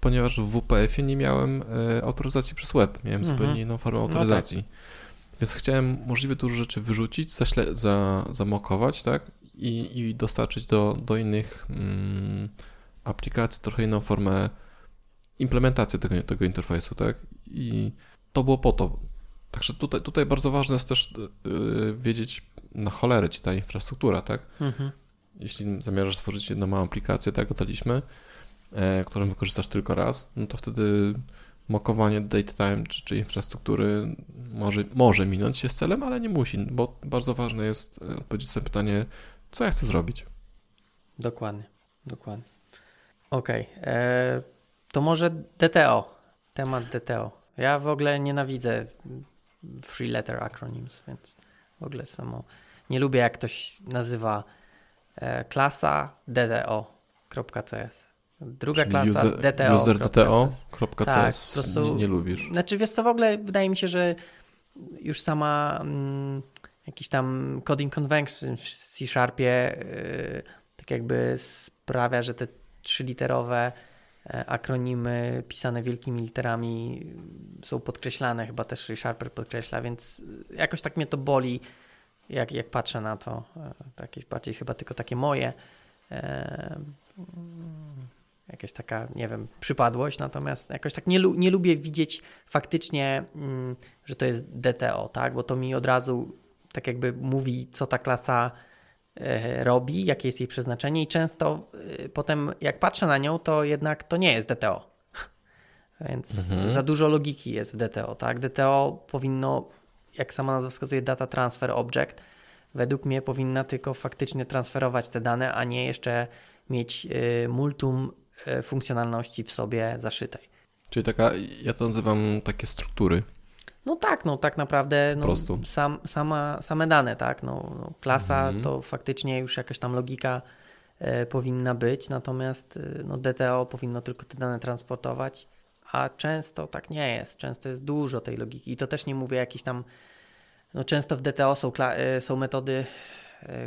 Speaker 1: ponieważ w WPF-ie nie miałem e, autoryzacji przez web, miałem
Speaker 2: Mhm.
Speaker 1: zupełnie inną formę
Speaker 2: No tak.
Speaker 1: autoryzacji. Więc chciałem możliwie dużo rzeczy wyrzucić, zaśle, za, zamokować, tak? I, i dostarczyć do, do innych mm, aplikacji trochę inną formę implementacji tego, tego interfejsu, tak? I to było po to. Także tutaj, tutaj bardzo ważne jest też yy, wiedzieć na cholerę ci ta infrastruktura, tak?
Speaker 2: Mhm.
Speaker 1: Jeśli zamierzasz stworzyć jedną małą aplikację, tak jak daliśmy, e, którą wykorzystasz tylko raz, no to wtedy mokowanie datetime czy, czy infrastruktury może, może minąć się z celem, ale nie musi, bo bardzo ważne jest e, odpowiedzieć sobie pytanie, co ja chcę zrobić.
Speaker 2: Dokładnie, dokładnie. Okej, e, to może DTO, temat DTO. Ja w ogóle nienawidzę three letter acronyms, więc w ogóle samo nie lubię jak ktoś nazywa e, klasa DTO.cs. Druga
Speaker 1: Czyli
Speaker 2: klasa
Speaker 1: user,
Speaker 2: DTO.
Speaker 1: user DTO.cs
Speaker 2: Tak, po prostu-
Speaker 1: nie, nie lubisz.
Speaker 2: Znaczy, wiesz co, w ogóle wydaje mi się, że już sama mm, jakiś tam coding convention w C-Sharpie yy, tak jakby sprawia, że te trzyliterowe e, akronimy pisane wielkimi literami y, są podkreślane, chyba też C-Sharper podkreśla, więc y, jakoś tak mnie to boli, jak, jak patrzę na to. E, To jakieś bardziej chyba tylko takie moje. e, mm, jakaś taka, nie wiem, przypadłość, natomiast jakoś tak nie, lu- nie lubię widzieć faktycznie, mm, że to jest DTO, tak, bo to mi od razu tak jakby mówi, co ta klasa e, robi, jakie jest jej przeznaczenie i często e, potem jak patrzę na nią, to jednak to nie jest DTO. Więc
Speaker 1: Mhm.
Speaker 2: za dużo logiki jest w DTO, tak? DTO powinno, jak sama nazwa wskazuje, Data Transfer Object, według mnie powinna tylko faktycznie transferować te dane, a nie jeszcze mieć y, multum funkcjonalności w sobie zaszytej.
Speaker 1: Czyli taka, ja to nazywam takie struktury.
Speaker 2: No tak, no tak naprawdę no, sam, sama, same dane, tak. No, no klasa
Speaker 1: Mhm.
Speaker 2: to faktycznie już jakaś tam logika e, powinna być, natomiast e, no, DTO powinno tylko te dane transportować, a często tak nie jest. Często jest dużo tej logiki i to też nie mówię jakiś tam. No, często w DTO są, e, są metody,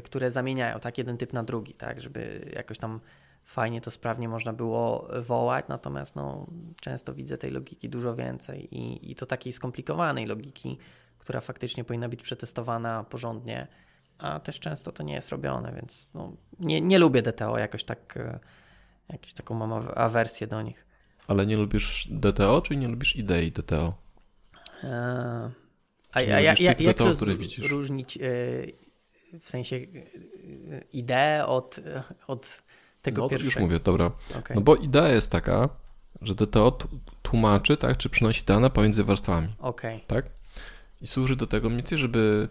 Speaker 2: które zamieniają tak jeden typ na drugi, tak, żeby jakoś tam fajnie to sprawnie można było wołać, natomiast no, często widzę tej logiki dużo więcej i, i to takiej skomplikowanej logiki, która faktycznie powinna być przetestowana porządnie, a też często to nie jest robione, więc no, nie, nie lubię DTO, jakoś tak, e, jakąś taką mam aw- awersję do nich.
Speaker 1: Ale nie lubisz DTO, czy nie lubisz idei DTO?
Speaker 2: Eee, A, a, ja, ja, jak
Speaker 1: DTO,
Speaker 2: roz,
Speaker 1: widzisz?
Speaker 2: różnić e, w sensie e, ideę od, e, od tego
Speaker 1: no to
Speaker 2: pierwszego?
Speaker 1: już mówię, dobra.
Speaker 2: Okej.
Speaker 1: No bo idea jest taka, że DTO tłumaczy, tak, czy przynosi dane pomiędzy warstwami,
Speaker 2: Okej.
Speaker 1: tak? I służy do tego mniej więcej, żeby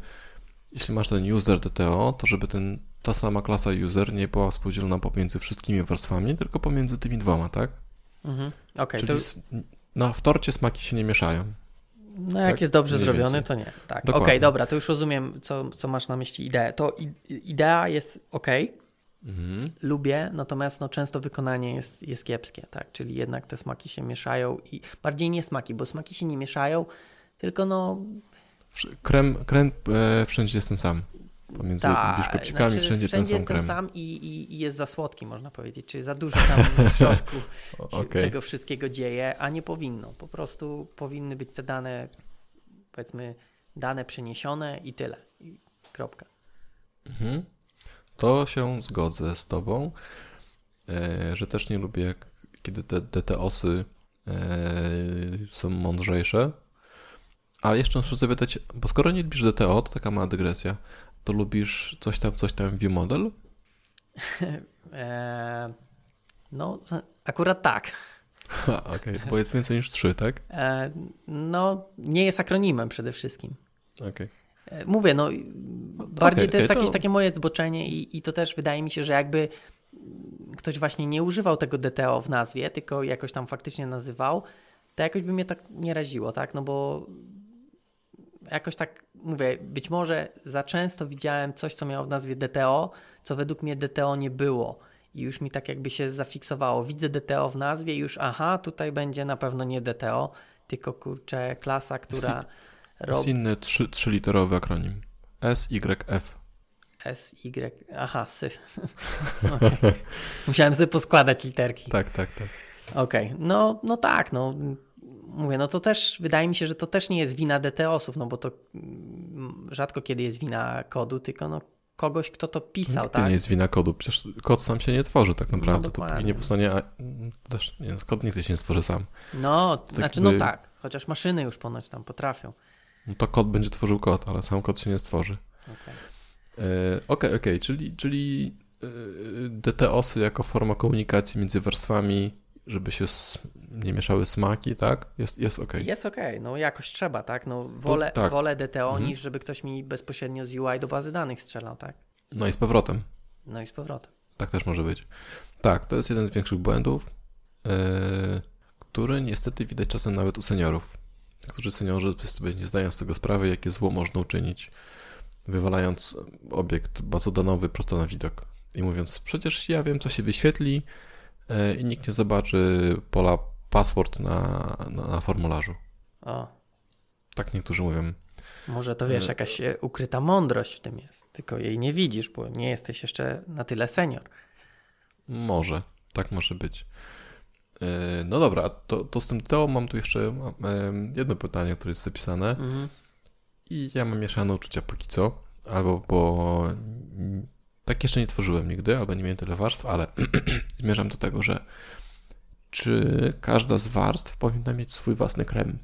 Speaker 1: jeśli masz ten user DTO, to żeby ten, ta sama klasa user nie była współdzielona pomiędzy wszystkimi warstwami, tylko pomiędzy tymi dwoma, tak?
Speaker 2: Mhm. Okej,
Speaker 1: Czyli
Speaker 2: to
Speaker 1: na, w torcie smaki się nie mieszają.
Speaker 2: No jak
Speaker 1: Tak,
Speaker 2: jest dobrze
Speaker 1: mniej
Speaker 2: zrobiony,
Speaker 1: więcej.
Speaker 2: to nie. Tak. Okej,
Speaker 1: Dokładnie.
Speaker 2: dobra, to już rozumiem, co, co masz na myśli ideę. To idea jest ok,
Speaker 1: Mhm.
Speaker 2: lubię, natomiast no, często wykonanie jest, jest kiepskie, tak? Czyli jednak te smaki się mieszają i bardziej nie smaki, bo smaki się nie mieszają, tylko no
Speaker 1: Krem, krem e, wszędzie jest ten sam. Pomiędzy
Speaker 2: tak,
Speaker 1: biszkopcikami
Speaker 2: znaczy,
Speaker 1: wszędzie ten
Speaker 2: wszędzie
Speaker 1: sam
Speaker 2: jest ten sam i, i, i jest za słodki, można powiedzieć, czyli za dużo tam w środku
Speaker 1: O,
Speaker 2: się
Speaker 1: Okej.
Speaker 2: tego wszystkiego dzieje, a nie powinno. Po prostu powinny być te dane, powiedzmy, dane przeniesione i tyle. I kropka.
Speaker 1: Mhm. To się zgodzę z tobą, e, że też nie lubię, kiedy te DTOsy e, są mądrzejsze. Ale jeszcze muszę zapytać, bo skoro nie lubisz DTO, to taka mała dygresja, to lubisz coś tam, coś tam view model?
Speaker 2: Eee, no, akurat tak.
Speaker 1: Okej, bo jest więcej niż trzy, tak?
Speaker 2: Eee, no, nie jest akronimem przede wszystkim.
Speaker 1: Okej.
Speaker 2: E, Mówię, no, bardziej to
Speaker 1: okej,
Speaker 2: jest
Speaker 1: to-
Speaker 2: jakieś takie moje zboczenie i, i to też wydaje mi się, że jakby ktoś właśnie nie używał tego DTO w nazwie, tylko jakoś tam faktycznie nazywał, to jakoś by mnie tak nie raziło, tak? No bo jakoś tak, mówię, być może za często widziałem coś, co miało w nazwie DTO, co według mnie DTO nie było. I już mi tak jakby się zafiksowało. Widzę DTO w nazwie i już, aha, tutaj będzie na pewno nie DTO, tylko kurczę, klasa, która
Speaker 1: Jest
Speaker 2: robi
Speaker 1: inny trzy, trzyliterowy akronim. SYF.
Speaker 2: S, Y, aha, sy. Okej. Musiałem sobie poskładać literki.
Speaker 1: Tak, tak, tak.
Speaker 2: Okej, no, no tak, no mówię, no to też wydaje mi się, że to też nie jest wina DTOsów, no bo to mm, rzadko kiedy jest wina kodu, tylko no kogoś, kto to pisał,
Speaker 1: Nigdy
Speaker 2: tak?
Speaker 1: nie jest wina kodu. Przecież kod sam się nie tworzy tak naprawdę. to
Speaker 2: dokładnie.
Speaker 1: póki nie powstanie. Też nie, kod nigdy się nie stworzy sam.
Speaker 2: No, to
Speaker 1: Tak
Speaker 2: znaczy,
Speaker 1: jakby-
Speaker 2: no tak, chociaż maszyny już ponoć tam potrafią.
Speaker 1: No to kod będzie tworzył kod, ale sam kod się nie stworzy.
Speaker 2: Okej.
Speaker 1: E, Okej, okej, czyli, czyli e, DTOsy jako forma komunikacji między warstwami, żeby się nie mieszały smaki, tak? Jest, jest okej.
Speaker 2: Jest okej, no jakoś trzeba, tak? No wolę,
Speaker 1: tak.
Speaker 2: wolę DTO
Speaker 1: Mhm.
Speaker 2: niż żeby ktoś mi bezpośrednio z UI do bazy danych strzelał, tak?
Speaker 1: No i z powrotem.
Speaker 2: No i z powrotem.
Speaker 1: Tak też może być. Tak, to jest jeden z większych błędów, e, który niestety widać czasem nawet u seniorów. Niektórzy seniorzy sobie nie zdają z tego sprawy, jakie zło można uczynić, wywalając obiekt bazodanowy prosto na widok i mówiąc, przecież ja wiem, co się wyświetli e, i nikt nie zobaczy pola password na, na, na formularzu.
Speaker 2: O,
Speaker 1: Tak niektórzy mówią.
Speaker 2: Może to wiesz,
Speaker 1: E,
Speaker 2: jakaś e, ukryta mądrość w tym jest, tylko jej nie widzisz, bo nie jesteś jeszcze na tyle senior.
Speaker 1: Może, tak może być. E, No dobra, to, to z tym Teo mam tu jeszcze jedno pytanie, które jest zapisane.
Speaker 2: Mhm.
Speaker 1: I ja mam mieszane uczucia póki co, albo bo tak jeszcze nie tworzyłem nigdy, albo nie miałem tyle warstw, ale zmierzam do tego, że czy każda z warstw powinna mieć swój własny krem?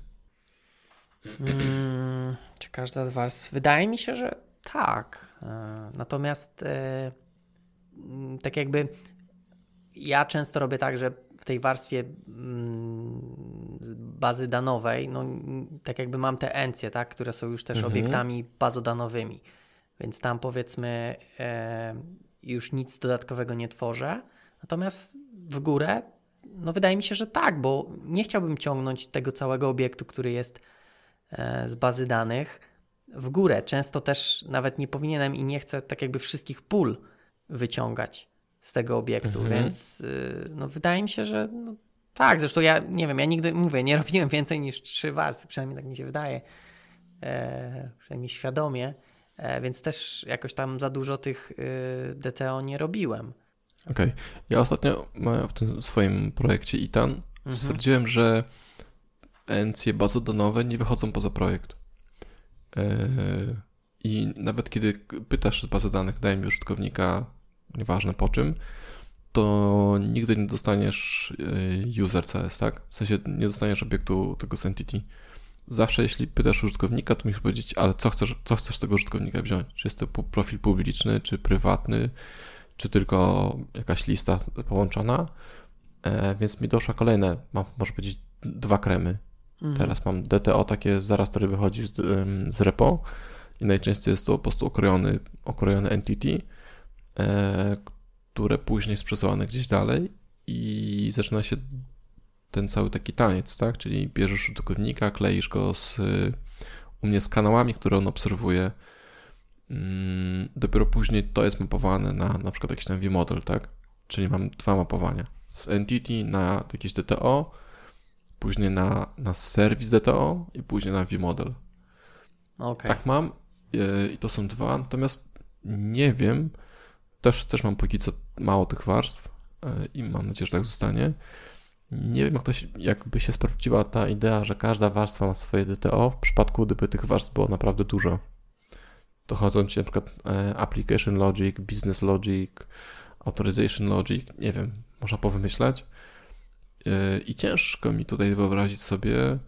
Speaker 2: Mm, czy każda z Was? Wydaje mi się, że tak. E, Natomiast e, tak jakby ja często robię tak, że tej warstwie mm, bazy danowej, no tak jakby mam te encje, tak, które są już też
Speaker 1: Mhm.
Speaker 2: obiektami bazodanowymi. Więc tam powiedzmy e, już nic dodatkowego nie tworzę. Natomiast w górę no wydaje mi się, że tak, bo nie chciałbym ciągnąć tego całego obiektu, który jest e, z bazy danych w górę. Często też nawet nie powinienem i nie chcę tak jakby wszystkich pól wyciągać z tego obiektu, mhm. więc y, no wydaje mi się, że no, tak, zresztą ja nie wiem, ja nigdy mówię, nie robiłem więcej niż trzy warstwy, przynajmniej tak mi się wydaje, e, przynajmniej świadomie, e, więc też jakoś tam za dużo tych y, DTO nie robiłem.
Speaker 1: Okej. Okay. Ja ostatnio w tym swoim projekcie ITAN mhm. stwierdziłem, że encje bazodonowe nie wychodzą poza projekt. E, I nawet kiedy pytasz z bazy danych, daj mi użytkownika, nieważne po czym, to nigdy nie dostaniesz e, user CS, tak? W sensie nie dostaniesz obiektu tego z entity. Zawsze jeśli pytasz użytkownika, to musisz powiedzieć, ale co chcesz, co chcesz z tego użytkownika wziąć? Czy jest to profil publiczny, czy prywatny, czy tylko jakaś lista połączona? E, więc mi doszła kolejne, mam, może powiedzieć, dwa kremy. Mhm. Teraz mam DTO takie zaraz, który wychodzi z, z repo i najczęściej jest to po prostu okrojony, okrojony entity, które później jest przesyłane gdzieś dalej i zaczyna się ten cały taki taniec, tak? Czyli bierzesz użytkownika, kleisz go z, u mnie z kanałami, które on obserwuje. Mm, dopiero później to jest mapowane na na przykład jakiś tam vModel, tak? Czyli mam dwa mapowania. Z entity na jakiś DTO, później na, na serwis DTO i później na vModel.
Speaker 2: Okay.
Speaker 1: Tak mam e, i to są dwa, natomiast nie wiem, też, też mam póki co mało tych warstw e, i mam nadzieję, że tak zostanie. Nie wiem, jak to się, jakby się sprawdziła ta idea, że każda warstwa ma swoje DTO, w przypadku gdyby tych warstw było naprawdę dużo. Dochodzą ci na przykład e, application logic, business logic, authorization logic, nie wiem, można powymyślać. E, I ciężko mi tutaj wyobrazić sobie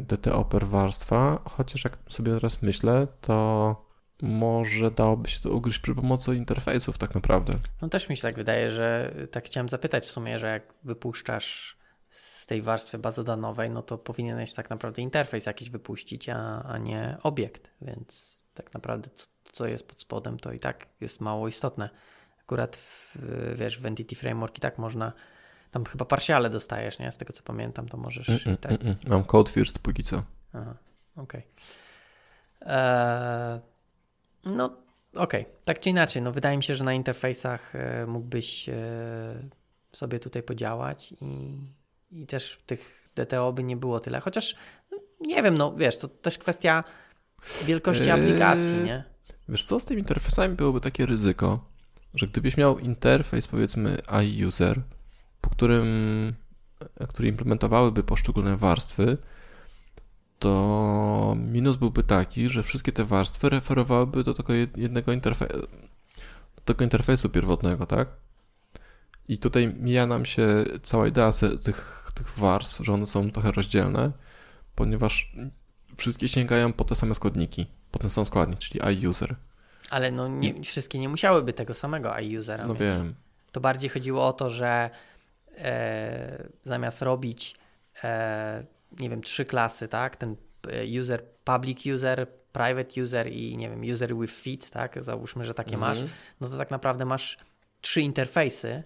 Speaker 1: DTO per warstwa, chociaż jak sobie teraz myślę, to może dałoby się to ugryźć przy pomocy interfejsów tak naprawdę.
Speaker 2: No też mi się tak wydaje, że tak chciałem zapytać w sumie, że jak wypuszczasz z tej warstwy bazodanowej, no to powinieneś tak naprawdę interfejs jakiś wypuścić, a, a nie obiekt, więc tak naprawdę co, co jest pod spodem to i tak jest mało istotne. Akurat w, wiesz, w Entity Framework i tak można tam chyba parsiale dostajesz, nie? Z tego co pamiętam, to możesz. Mm,
Speaker 1: mm, tak... mm, Mam code first póki co.
Speaker 2: Aha, okej. Okay. Eee, no, okej. Okay. Tak czy inaczej, no wydaje mi się, że na interfejsach e, mógłbyś e, sobie tutaj podziałać i, i też tych DTO by nie było tyle. Chociaż no, nie wiem, no wiesz, to też kwestia wielkości eee, aplikacji, nie?
Speaker 1: Wiesz co, z tymi interfejsami byłoby takie ryzyko, że gdybyś miał interfejs powiedzmy iUser, po którym, który implementowałyby poszczególne warstwy, to minus byłby taki, że wszystkie te warstwy referowałyby do tego jednego interfejsu, do tego interfejsu pierwotnego, tak? I tutaj mija nam się cała idea tych, tych warstw, że one są trochę rozdzielne, ponieważ wszystkie sięgają po te same składniki, po ten sam składnik, czyli iUser.
Speaker 2: Ale no nie, wszystkie nie musiałyby tego samego iUsera
Speaker 1: No
Speaker 2: mieć.
Speaker 1: wiem.
Speaker 2: To bardziej chodziło o to, że e, zamiast robić e, nie wiem, trzy klasy, tak? Ten e, user, public user, private user i nie wiem, user with feed, tak? Załóżmy, że takie mhm. masz, no to tak naprawdę masz trzy interfejsy,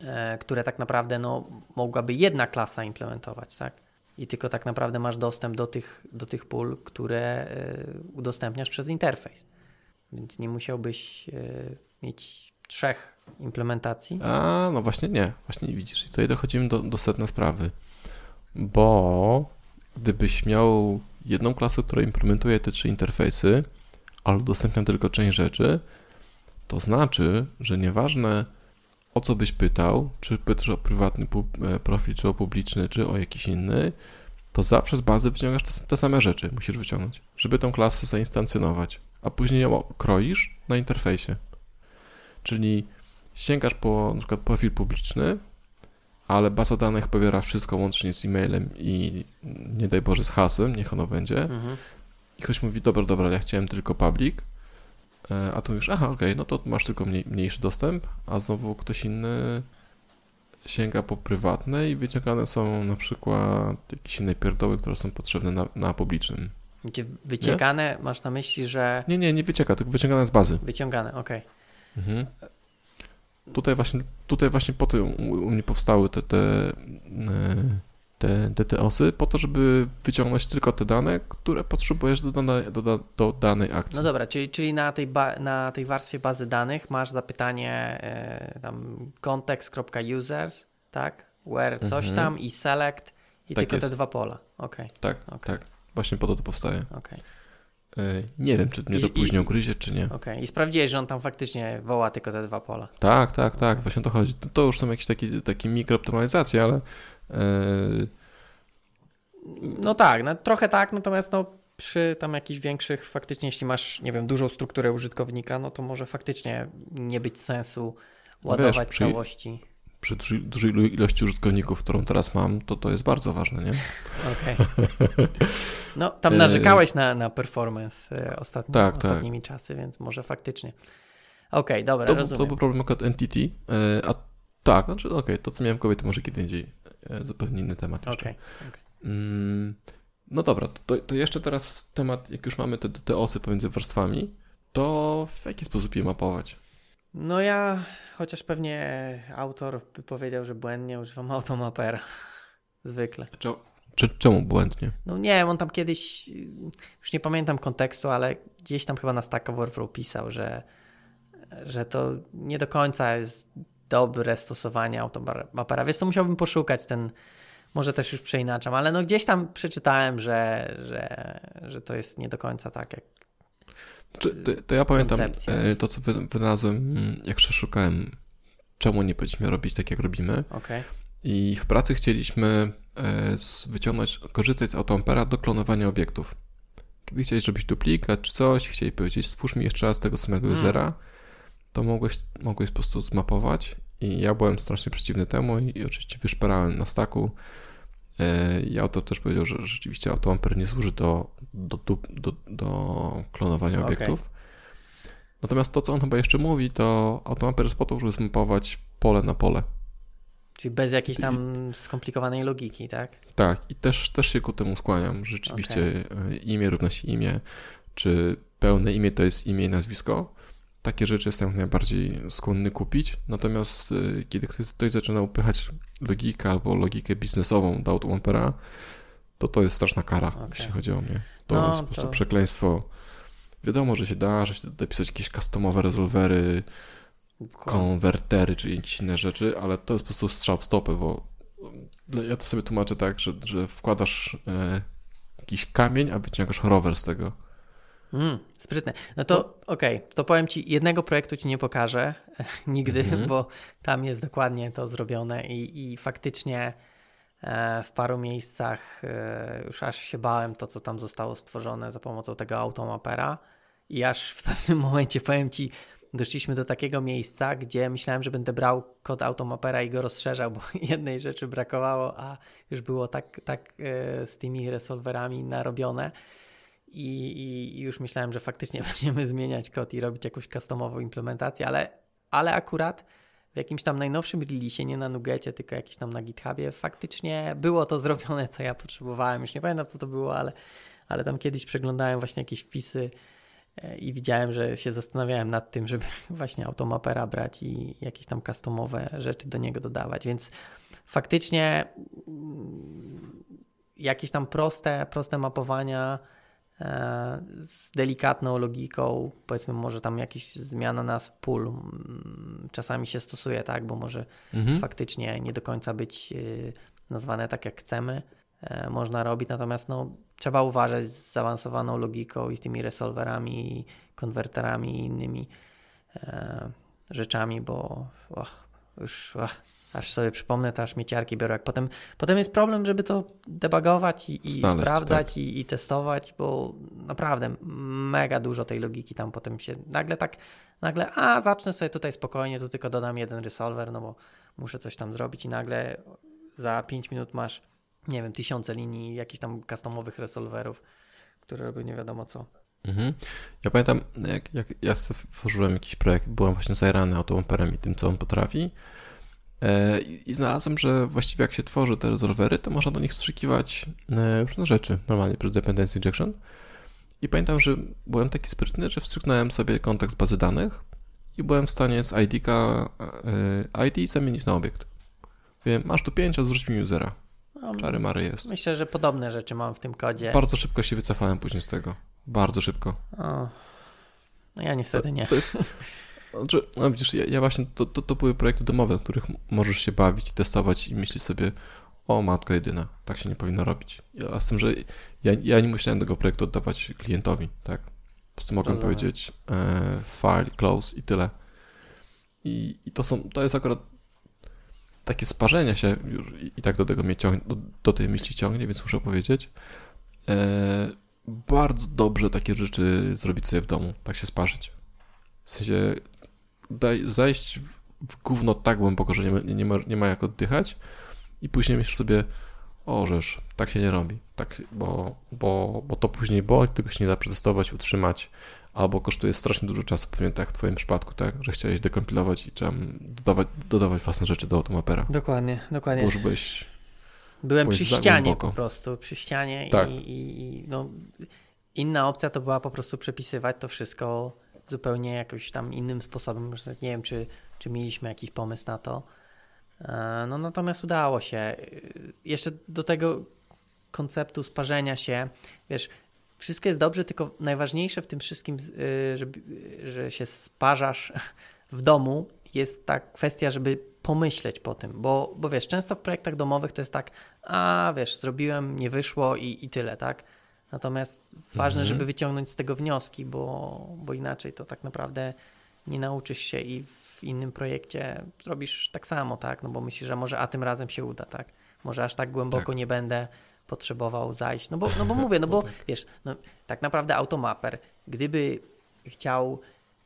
Speaker 2: e, które tak naprawdę no, mogłaby jedna klasa implementować, tak? I tylko tak naprawdę masz dostęp do tych, do tych pól, które e, udostępniasz przez interfejs. Więc nie musiałbyś mieć trzech implementacji.
Speaker 1: A, no właśnie nie. Właśnie nie widzisz. I tutaj dochodzimy do, do sedna sprawy bo gdybyś miał jedną klasę, która implementuje te trzy interfejsy, ale udostępnia tylko część rzeczy, to znaczy, że nieważne o co byś pytał, czy pytasz o prywatny e, profil, czy o publiczny, czy o jakiś inny, to zawsze z bazy wyciągasz te, te same rzeczy, musisz wyciągnąć, żeby tę klasę zainstancjonować, a później ją kroisz na interfejsie. Czyli sięgasz po na przykład profil publiczny, ale baza danych pobiera wszystko łącznie z e-mailem i nie daj Boże z hasłem, niech ono będzie. Mhm. I ktoś mówi, dobra, dobra, ja chciałem tylko public, e, a tu mówisz, aha, okej, okay, no to masz tylko mniej, mniejszy dostęp, a znowu ktoś inny sięga po prywatne i wyciągane są na przykład jakieś inne pierdoły, które są potrzebne na, na publicznym.
Speaker 2: Gdzie wyciekane, nie? masz na myśli, że...
Speaker 1: Nie, nie, nie wycieka, tylko wyciągane z bazy.
Speaker 2: Wyciągane, okej. Okay. Mhm.
Speaker 1: Tutaj właśnie, tutaj właśnie po tym u mnie powstały te, te, e, te, te, te osy, po to, żeby wyciągnąć tylko te dane, które potrzebujesz do, dane, do, do danej akcji.
Speaker 2: No dobra, czyli, czyli na, tej ba, na tej warstwie bazy danych masz zapytanie e, tam context.users, tak? Where coś mhm. tam i select i tak tylko jest. te dwa pola. Okay.
Speaker 1: Tak,
Speaker 2: okay.
Speaker 1: tak. Właśnie po to to powstaje.
Speaker 2: Okay.
Speaker 1: E, nie wiem, czy mnie to później ugryzie, czy nie.
Speaker 2: Okej, okay. i sprawdziłeś, że on tam faktycznie woła tylko te dwa pola.
Speaker 1: Tak, tak, tak, właśnie o to chodzi. To, to już są jakieś takie, takie mikrooptymalizacje, ale... Yy...
Speaker 2: No tak, no, trochę tak, natomiast no, przy tam jakichś większych, faktycznie jeśli masz, nie wiem, dużą strukturę użytkownika, no to może faktycznie nie być sensu ładować no wiesz, przy... całości
Speaker 1: przy dużej ilości użytkowników, którą teraz mam, to to jest bardzo ważne, nie?
Speaker 2: Okej. Okay. No, tam narzekałeś na, na performance e, ostatni, tak, tak, ostatnimi tak. czasy, więc może faktycznie. Okej, okay, dobra,
Speaker 1: to,
Speaker 2: rozumiem.
Speaker 1: To był problem akurat Entity, e, a tak, znaczy okej, okay, to co miałem kobiety może kiedy indziej, e, zupełnie inny temat jeszcze. Okay, okay. Mm, no dobra, to, to jeszcze teraz temat, jak już mamy te, te osy pomiędzy warstwami, to w jaki sposób je mapować?
Speaker 2: No ja, chociaż pewnie autor by powiedział, że błędnie używam automapera. Zwykle.
Speaker 1: Czy, czemu błędnie?
Speaker 2: No nie wiem, on tam kiedyś, już nie pamiętam kontekstu, ale gdzieś tam chyba na Stack Overflow pisał, że, że to nie do końca jest dobre stosowanie automapera. Więc to musiałbym poszukać ten, może też już przeinaczam, ale no gdzieś tam przeczytałem, że, że, że to jest nie do końca tak, jak
Speaker 1: czy, to, to, ja pamiętam e, to, co wynalazłem, mm, jak przeszukałem, czemu nie powinniśmy robić tak, jak robimy.
Speaker 2: Okay.
Speaker 1: I w pracy chcieliśmy e, wyciągnąć, korzystać z AutoAmpera do klonowania obiektów. Kiedy chciałeś zrobić duplikat czy coś, chcieli powiedzieć, stwórz mi jeszcze raz tego samego hmm. usera, to mogłeś, mogłeś po prostu zmapować i ja byłem strasznie przeciwny temu i, oczywiście wyszperałem na staku I autor też powiedział, że rzeczywiście AutoAmper nie służy do, do, do, do klonowania okay. obiektów. Natomiast to, co on chyba jeszcze mówi, to AutoAmper jest po to, żeby zmapować pole na pole.
Speaker 2: Czyli bez jakiejś tam skomplikowanej logiki, tak?
Speaker 1: Tak, i też, też się ku temu skłaniam. Rzeczywiście okay. imię równa imię, czy pełne imię to jest imię i nazwisko. Takie rzeczy jestem najbardziej skłonny kupić. Natomiast y, kiedy ktoś zaczyna upychać logikę albo logikę biznesową do Automampera, to to jest straszna kara, okay. jeśli chodzi o mnie. To no, jest po prostu to... przekleństwo. Wiadomo, że się da, że się da dopisać jakieś customowe rezolwery, konwertery czy jakieś inne rzeczy, ale to jest po prostu strzał w stopę, bo ja to sobie tłumaczę tak, że, że wkładasz e, jakiś kamień, a wyciągasz rower z tego.
Speaker 2: Mm, sprytne. No to okej, okay, to powiem Ci, jednego projektu Ci nie pokażę nigdy, mm -hmm. bo tam jest dokładnie to zrobione i, i faktycznie e, w paru miejscach e, już aż się bałem to, co tam zostało stworzone za pomocą tego automapera i aż w pewnym momencie, powiem Ci, doszliśmy do takiego miejsca, gdzie myślałem, że będę brał kod automapera i go rozszerzał, bo jednej rzeczy brakowało, a już było tak, tak e, z tymi resolwerami narobione, i, i, już myślałem, że faktycznie będziemy zmieniać kod i robić jakąś customową implementację, ale, ale akurat w jakimś tam najnowszym release, nie na Nugecie, tylko jakiś tam na GitHubie, faktycznie było to zrobione, co ja potrzebowałem. Już nie pamiętam, co to było, ale, ale tam kiedyś przeglądałem właśnie jakieś wpisy e, i widziałem, że się zastanawiałem nad tym, żeby właśnie automapera brać i jakieś tam customowe rzeczy do niego dodawać, więc faktycznie mm, jakieś tam proste, proste mapowania z delikatną logiką, powiedzmy może tam jakaś zmiana nazw pól czasami się stosuje, tak, bo może mhm. faktycznie nie do końca być y, nazwane tak jak chcemy, e, można robić, natomiast no, trzeba uważać z zaawansowaną logiką i z tymi resolverami, konwerterami i innymi e, rzeczami, bo och, już och, aż sobie przypomnę, to aż mnie ciarki biorą. Jak potem, potem jest problem, żeby to debugować i, i Znaleźć, sprawdzać tak. i, i, testować, bo naprawdę mega dużo tej logiki tam potem się nagle tak, nagle, a zacznę sobie tutaj spokojnie, tu tylko dodam jeden resolver, no bo muszę coś tam zrobić i nagle za 5 minut masz, nie wiem, tysiące linii jakichś tam customowych resolverów, które robią nie wiadomo co.
Speaker 1: Mhm. Ja pamiętam, jak, jak ja stworzyłem jakiś projekt, byłem właśnie zajrany automaperem i tym, co on potrafi I znalazłem, że właściwie jak się tworzy te rezolwery, to można do nich wstrzykiwać e, różne rzeczy normalnie przez dependency injection. I pamiętam, że byłem taki sprytny, że wstrzyknąłem sobie kontekst bazy danych i byłem w stanie z ID-ka e, ID zamienić na obiekt. Wiem, masz tu 5, a zrzuć mi usera. No, Czary mary jest.
Speaker 2: Myślę, że podobne rzeczy mam w tym kodzie.
Speaker 1: Bardzo szybko się wycofałem później z tego. Bardzo szybko. O.
Speaker 2: No ja niestety
Speaker 1: to,
Speaker 2: nie.
Speaker 1: To jest... Znaczy, no widzisz, ja, ja właśnie, to, to, to, były projekty domowe, w których możesz się bawić, testować i myśleć sobie, o matka jedyna, tak się nie powinno robić. Ja, z tym, że ja, ja nie musiałem tego projektu oddawać klientowi, tak? Po prostu mogłem Rozumiem. powiedzieć e, file, close i tyle. I, I, to są, to jest akurat takie sparzenie się już i, i tak do tego mnie ciągnie, do, do, tej myśli ciągnie, więc muszę powiedzieć. E, bardzo dobrze takie rzeczy zrobić sobie w domu, tak się sparzyć. W sensie daj, zajść w, gówno tak głęboko, że nie ma, nie, ma, nie ma jak oddychać i później myślisz sobie, o żeż, tak się nie robi, tak, bo, bo, bo to później boli, tego się nie da przetestować, utrzymać, albo kosztuje strasznie dużo czasu, pewnie tak w twoim przypadku, tak, że chciałeś dekompilować i trzeba dodawać, dodawać własne rzeczy do automapera.
Speaker 2: Dokładnie, dokładnie.
Speaker 1: Bo już byłeś,
Speaker 2: Byłem przy ścianie po prostu, przy ścianie tak. i, i, no, inna opcja to była po prostu przepisywać to wszystko zupełnie jakoś tam innym sposobem. Nie wiem, czy, czy mieliśmy jakiś pomysł na to. E, no natomiast udało się. Jeszcze do tego konceptu sparzenia się, wiesz, wszystko jest dobrze, tylko najważniejsze w tym wszystkim, y, żeby, że się sparzasz w domu, jest ta kwestia, żeby pomyśleć po tym, bo, bo wiesz, często w projektach domowych to jest tak, a wiesz, zrobiłem, nie wyszło i, i tyle, tak? Natomiast ważne, mhm. żeby wyciągnąć z tego wnioski, bo, bo inaczej to tak naprawdę nie nauczysz się i w innym projekcie zrobisz tak samo, tak? No bo myślisz, że może a tym razem się uda, tak? Może aż tak głęboko tak. nie będę potrzebował zajść. No bo, no bo mówię, no bo wiesz, no, tak naprawdę automaper, gdyby chciał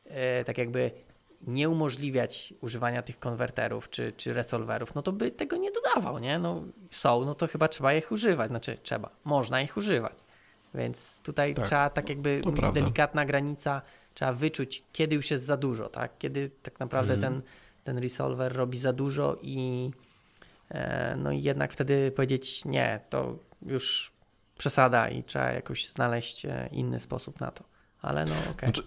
Speaker 2: e, tak jakby nie umożliwiać używania tych konwerterów czy, czy resolverów, no to by tego nie dodawał, nie? No są, no to chyba trzeba ich używać, znaczy trzeba, można ich używać. Więc tutaj tak, trzeba tak jakby delikatna granica, trzeba wyczuć, kiedy już jest za dużo, tak? Kiedy tak naprawdę mm. ten, ten resolver robi za dużo i e, no i jednak wtedy powiedzieć nie, to już przesada i trzeba jakoś znaleźć e, inny sposób na to. Ale no okej. Okay. Znaczy,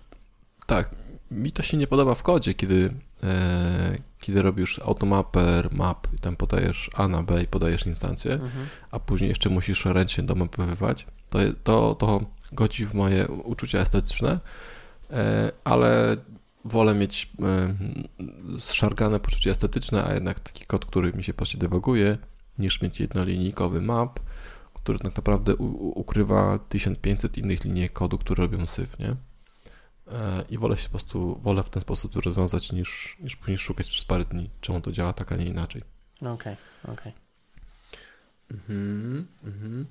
Speaker 1: tak, mi to się nie podoba w kodzie, kiedy, e, kiedy robisz automapper, map i tam podajesz A na B i podajesz instancję, mhm. a później jeszcze musisz ręcznie domapowywać. To, to, to godzi w moje uczucia estetyczne, e, ale wolę mieć e, zszargane poczucie estetyczne, a jednak taki kod, który mi się po debuguje, niż mieć jednolinijkowy map, który tak naprawdę ukrywa 1500 innych linii kodu, które robią syf, nie? E, I wolę się po prostu, wolę w ten sposób to rozwiązać, niż, niż później szukać przez parę dni, czemu to działa tak, a nie inaczej.
Speaker 2: Okej, okay, okej. Okay.
Speaker 1: Mhm, mhm.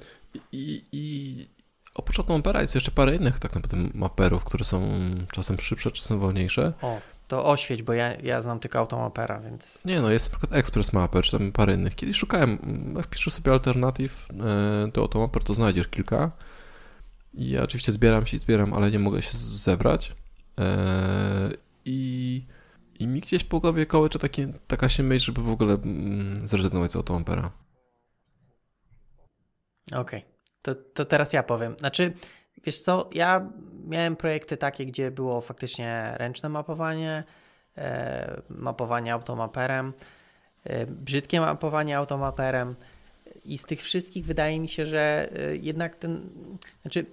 Speaker 1: I, I oprócz Automappera jest jeszcze parę innych tak naprawdę maperów, które są czasem szybsze, czasem wolniejsze.
Speaker 2: O, to oświeć, bo ja, ja znam tylko Automapera, więc...
Speaker 1: Nie no, jest na przykład Express Mapper, czy tam parę innych. Kiedyś szukałem, jak wpiszesz sobie alternatyw e, do Automapper, to znajdziesz kilka. I ja oczywiście zbieram się i zbieram, ale nie mogę się zebrać. E, I, i mi gdzieś po głowie kołycze taki, taka się myśl, żeby w ogóle mm, zrezygnować z Automappera.
Speaker 2: Okej, okay. to, to teraz ja powiem. Znaczy, wiesz co, ja miałem projekty takie, gdzie było faktycznie ręczne mapowanie, e, mapowanie automaperem, e, brzydkie mapowanie automaperem i z tych wszystkich wydaje mi się, że e, jednak ten, znaczy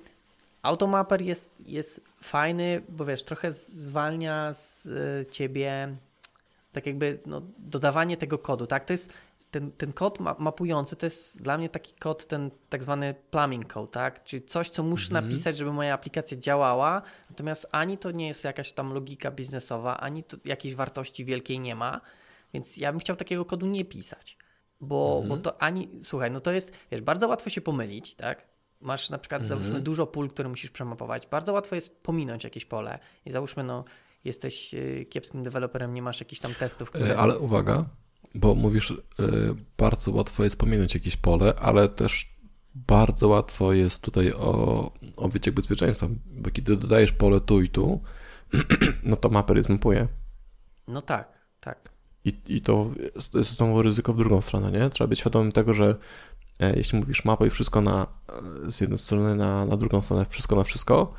Speaker 2: automaper jest, jest fajny, bo wiesz, trochę zwalnia z e, ciebie tak jakby no, dodawanie tego kodu, tak? To jest ten, ten kod mapujący to jest dla mnie taki kod, ten tak zwany plumbing code, tak? Czyli coś, co muszę -hmm. napisać, żeby moja aplikacja działała, natomiast ani to nie jest jakaś tam logika biznesowa, ani to jakiejś wartości wielkiej nie ma, więc ja bym chciał takiego kodu nie pisać, bo, -hmm. bo mhm. to ani, słuchaj, no to jest, wiesz, bardzo łatwo się pomylić, tak? Masz na przykład, -hmm. załóżmy, dużo pól, które musisz przemapować. Bardzo łatwo jest pominąć jakieś pole i załóżmy, no, jesteś y, kiepskim deweloperem, nie masz jakichś tam testów,
Speaker 1: które... E, ale uwaga, bo mówisz, y, bardzo łatwo jest pominąć jakieś pole, ale też bardzo łatwo jest tutaj o, o wyciek bezpieczeństwa, bo kiedy dodajesz pole tu i tu, no to maper je zmapuje.
Speaker 2: No tak, tak.
Speaker 1: I, i to jest znowu ryzyko w drugą stronę, nie? Trzeba być świadomym tego, że e, jeśli mówisz mapę i wszystko na, z jednej strony na, na drugą stronę, wszystko na wszystko,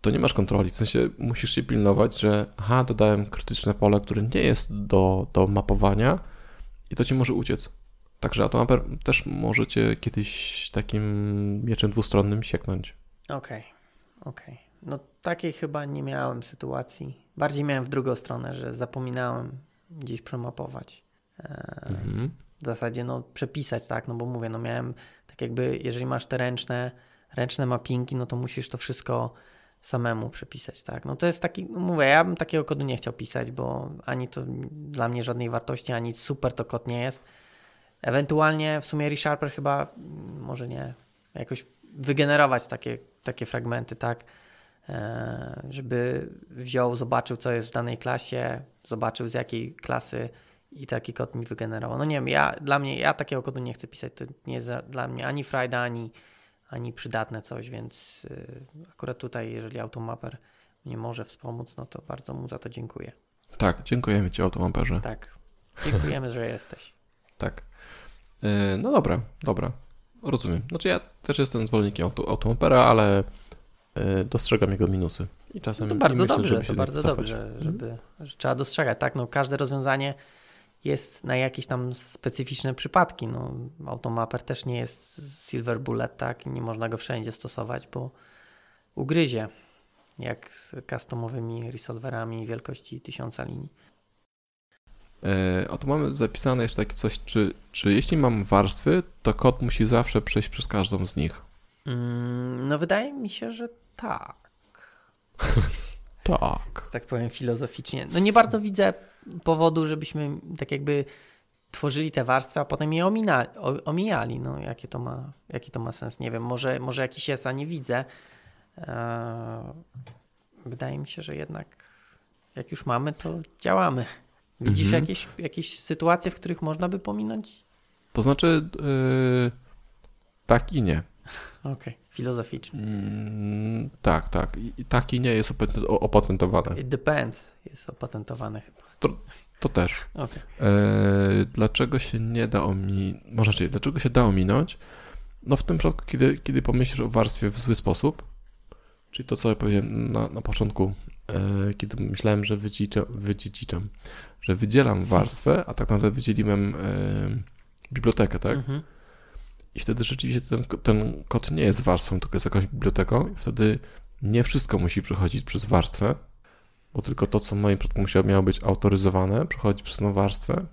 Speaker 1: to nie masz kontroli. W sensie musisz się pilnować, że aha, dodałem krytyczne pole, które nie jest do, do mapowania i to ci może uciec. Także AutoMapper też możecie kiedyś takim mieczem dwustronnym sieknąć.
Speaker 2: Okej, okay, okej. Okay. No takiej chyba nie miałem sytuacji. Bardziej miałem w drugą stronę, że zapominałem gdzieś przemapować. Eee, mhm. W zasadzie no przepisać, tak, no bo mówię, no miałem tak jakby, jeżeli masz te ręczne, ręczne mappingi, no to musisz to wszystko samemu przepisać, tak. No to jest taki, no mówię, ja bym takiego kodu nie chciał pisać, bo ani to dla mnie żadnej wartości, ani super to kod nie jest. Ewentualnie w sumie ReSharper chyba, mm, może nie, jakoś wygenerować takie, takie fragmenty, tak, e, żeby wziął, zobaczył, co jest w danej klasie, zobaczył z jakiej klasy i taki kod mi wygenerował. No nie wiem, ja, dla mnie, ja takiego kodu nie chcę pisać, to nie jest dla mnie ani frajda, ani, ani przydatne coś, więc y, akurat tutaj, jeżeli Automapper nie może wspomóc, no to bardzo mu za to dziękuję.
Speaker 1: Tak, dziękujemy Ci Automapperze.
Speaker 2: Tak, dziękujemy, że jesteś.
Speaker 1: Tak. E, no dobra, dobra. Rozumiem. Znaczy ja też jestem zwolennikiem auto, Automapera, ale e, dostrzegam jego minusy. I czasem
Speaker 2: no to bardzo myślę, dobrze, to bardzo dobrze, mhm. żeby, że trzeba dostrzegać. Tak, no każde rozwiązanie jest na jakieś tam specyficzne przypadki. No, Automaper też nie jest silver bullet, tak? Nie można go wszędzie stosować, bo ugryzie, jak z customowymi resolverami wielkości tysiąca linii.
Speaker 1: E, a tu mamy zapisane jeszcze takie coś, czy, czy jeśli mam warstwy, to kod musi zawsze przejść przez każdą z nich?
Speaker 2: Mm, no wydaje mi się, że tak.
Speaker 1: tak.
Speaker 2: Tak powiem filozoficznie. No nie bardzo widzę powodu, żebyśmy tak jakby tworzyli te warstwy, a potem je ominali, omijali. No, jakie to ma, jaki to ma sens? Nie wiem, może, może jakiś jest, a nie widzę. Eee, wydaje mi się, że jednak jak już mamy, to działamy. Widzisz mhm. jakieś, jakieś sytuacje, w których można by pominąć?
Speaker 1: To znaczy, yy, tak i nie.
Speaker 2: Okej, okay. filozoficznie. Mm,
Speaker 1: tak, tak. I tak i nie jest opatentowane.
Speaker 2: It depends, jest opatentowane chyba.
Speaker 1: To, to też. Okay. E, dlaczego się nie da ominąć? Może raczej, dlaczego się da ominąć? No w tym przypadku, kiedy, kiedy pomyślisz o warstwie w zły sposób, czyli to, co ja powiedziałem na, na początku, e, kiedy myślałem, że wydziedziczam, wydziedziczam, że wydzielam warstwę, a tak naprawdę wydzieliłem e, bibliotekę, tak? Mhm. I wtedy rzeczywiście ten, ten kod nie jest warstwą, tylko jest jakąś biblioteką, i wtedy nie wszystko musi przechodzić przez warstwę, bo tylko to, co w moim przypadku musiało, miało być autoryzowane, przechodzi przez tą warstwę.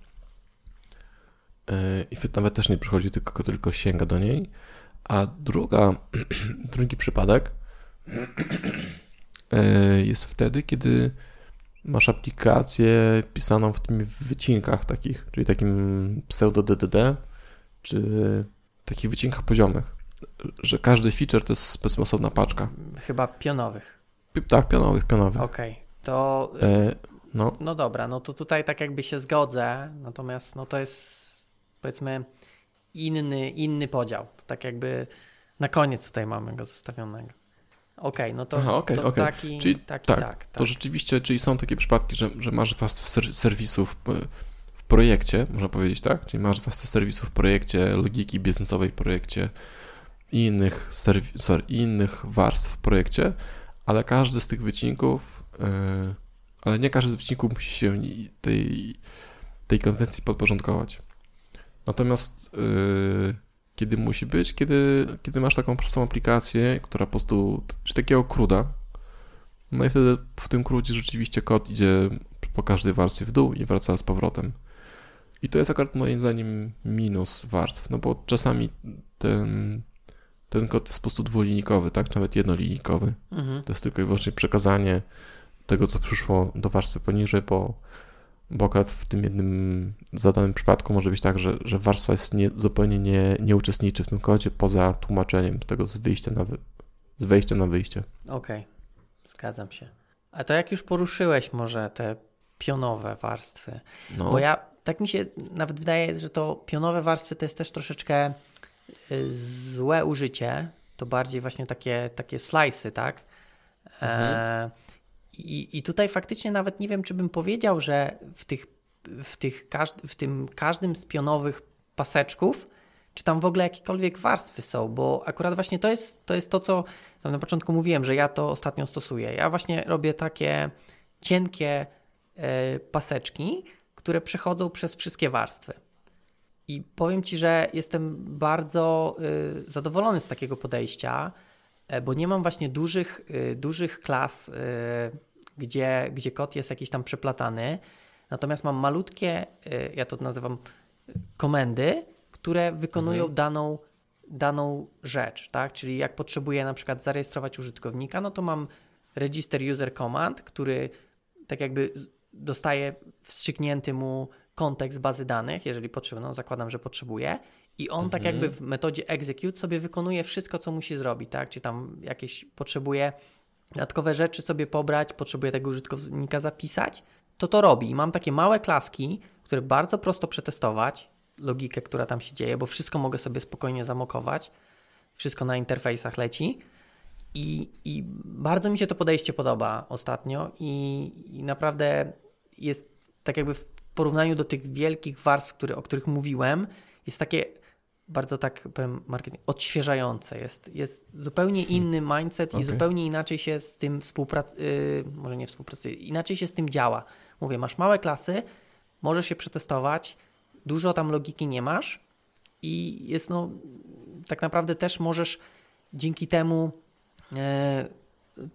Speaker 1: E, I wtedy nawet też nie przychodzi, tylko, tylko sięga do niej. A druga, drugi przypadek e, jest wtedy, kiedy masz aplikację pisaną w tym wycinkach takich, czyli takim pseudo-DDD, czy takich wycinkach poziomych, że każdy feature to jest powiedzmy osobna paczka.
Speaker 2: Chyba pionowych.
Speaker 1: Tak, pionowych, pionowych.
Speaker 2: Okej, okay. To e, no. no dobra, no to tutaj tak jakby się zgodzę, natomiast no to jest powiedzmy inny, inny podział. To tak jakby na koniec tutaj mamy go zostawionego. Okej, okay, no to, Aha, okay, to okay. taki, czyli, taki tak, tak,
Speaker 1: To tak. rzeczywiście, czyli są takie przypadki, że, że masz warstwę serwisów w projekcie, można powiedzieć tak? Czyli masz warstwę serwisów w projekcie, logiki biznesowej w projekcie i innych, serwi- sorry, innych warstw w projekcie, ale każdy z tych wycinków, ale nie każdy z wycinków musi się tej, tej konwencji podporządkować. Natomiast yy, kiedy musi być, kiedy, kiedy masz taką prostą aplikację, która po prostu, czy takiego kruda, no i wtedy w tym krudzie rzeczywiście kod idzie po każdej warstwie w dół i wraca z powrotem. I to jest akurat moim zdaniem minus warstw, no bo czasami ten, ten kod jest po prostu dwulinijkowy, tak? Nawet jednolinijkowy. Mhm. To jest tylko i wyłącznie przekazanie tego, co przyszło do warstwy poniżej, bo bo akurat w tym jednym zadanym przypadku może być tak, że, że warstwa jest nie, zupełnie nie, nie uczestniczy w tym kodzie poza tłumaczeniem tego z wyjścia na, wy, z wejścia na wyjście.
Speaker 2: Okej, okay. zgadzam się. A to jak już poruszyłeś może te pionowe warstwy, no. bo ja tak mi się nawet wydaje, że to pionowe warstwy to jest też troszeczkę y, złe użycie, to bardziej właśnie takie, takie slice'y, tak? Mhm. E, i, I tutaj faktycznie nawet nie wiem, czy bym powiedział, że w, tych, w, tych, w tym każdym z pionowych paseczków czy tam w ogóle jakiekolwiek warstwy są, bo akurat właśnie to jest to, jest to co tam na początku mówiłem, że ja to ostatnio stosuję. Ja właśnie robię takie cienkie e, paseczki, które przechodzą przez wszystkie warstwy. I powiem Ci, że jestem bardzo y, zadowolony z takiego podejścia, e, bo nie mam właśnie dużych, y, dużych klas, y, gdzie, gdzie kod jest jakiś tam przeplatany. Natomiast mam malutkie, ja to nazywam komendy, które wykonują mhm. daną, daną rzecz, tak? Czyli jak potrzebuję na przykład zarejestrować użytkownika, no to mam register user command, który tak jakby dostaje wstrzyknięty mu kontekst bazy danych, jeżeli potrzebuje, no zakładam, że potrzebuje i on tak mhm. tak jakby w metodzie execute sobie wykonuje wszystko, co musi zrobić, tak? Czy tam jakieś potrzebuje dodatkowe rzeczy sobie pobrać, potrzebuje tego użytkownika zapisać, to to robi. I mam takie małe klaski, które bardzo prosto przetestować, logikę, która tam się dzieje, bo wszystko mogę sobie spokojnie zamokować, wszystko na interfejsach leci. I, I bardzo mi się to podejście podoba ostatnio i, i naprawdę jest tak jakby w porównaniu do tych wielkich warstw, który, o których mówiłem, jest takie bardzo tak powiem marketing odświeżające. Jest, jest zupełnie hmm. inny mindset okay. i zupełnie inaczej się z tym współpracuje, yy, może nie współpracuje, inaczej się z tym działa. Mówię, masz małe klasy, możesz się przetestować, dużo tam logiki nie masz i jest no, tak naprawdę też możesz dzięki temu e,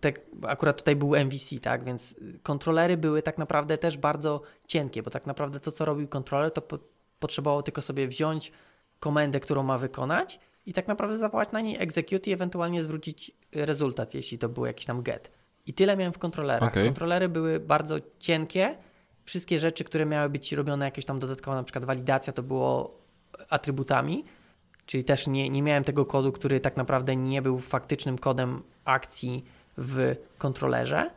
Speaker 2: te, akurat tutaj był MVC, tak, więc kontrolery były tak naprawdę też bardzo cienkie, bo tak naprawdę to, co robił kontroler, to po, potrzebowało tylko sobie wziąć komendę, którą ma wykonać i tak naprawdę zawołać na niej execute i ewentualnie zwrócić rezultat, jeśli to był jakiś tam get. I tyle miałem w kontrolerach. Okay. Kontrolery były bardzo cienkie, wszystkie rzeczy, które miały być robione jakieś tam dodatkowo, na przykład walidacja to było atrybutami, czyli też nie, nie miałem tego kodu, który tak naprawdę nie był faktycznym kodem akcji w kontrolerze.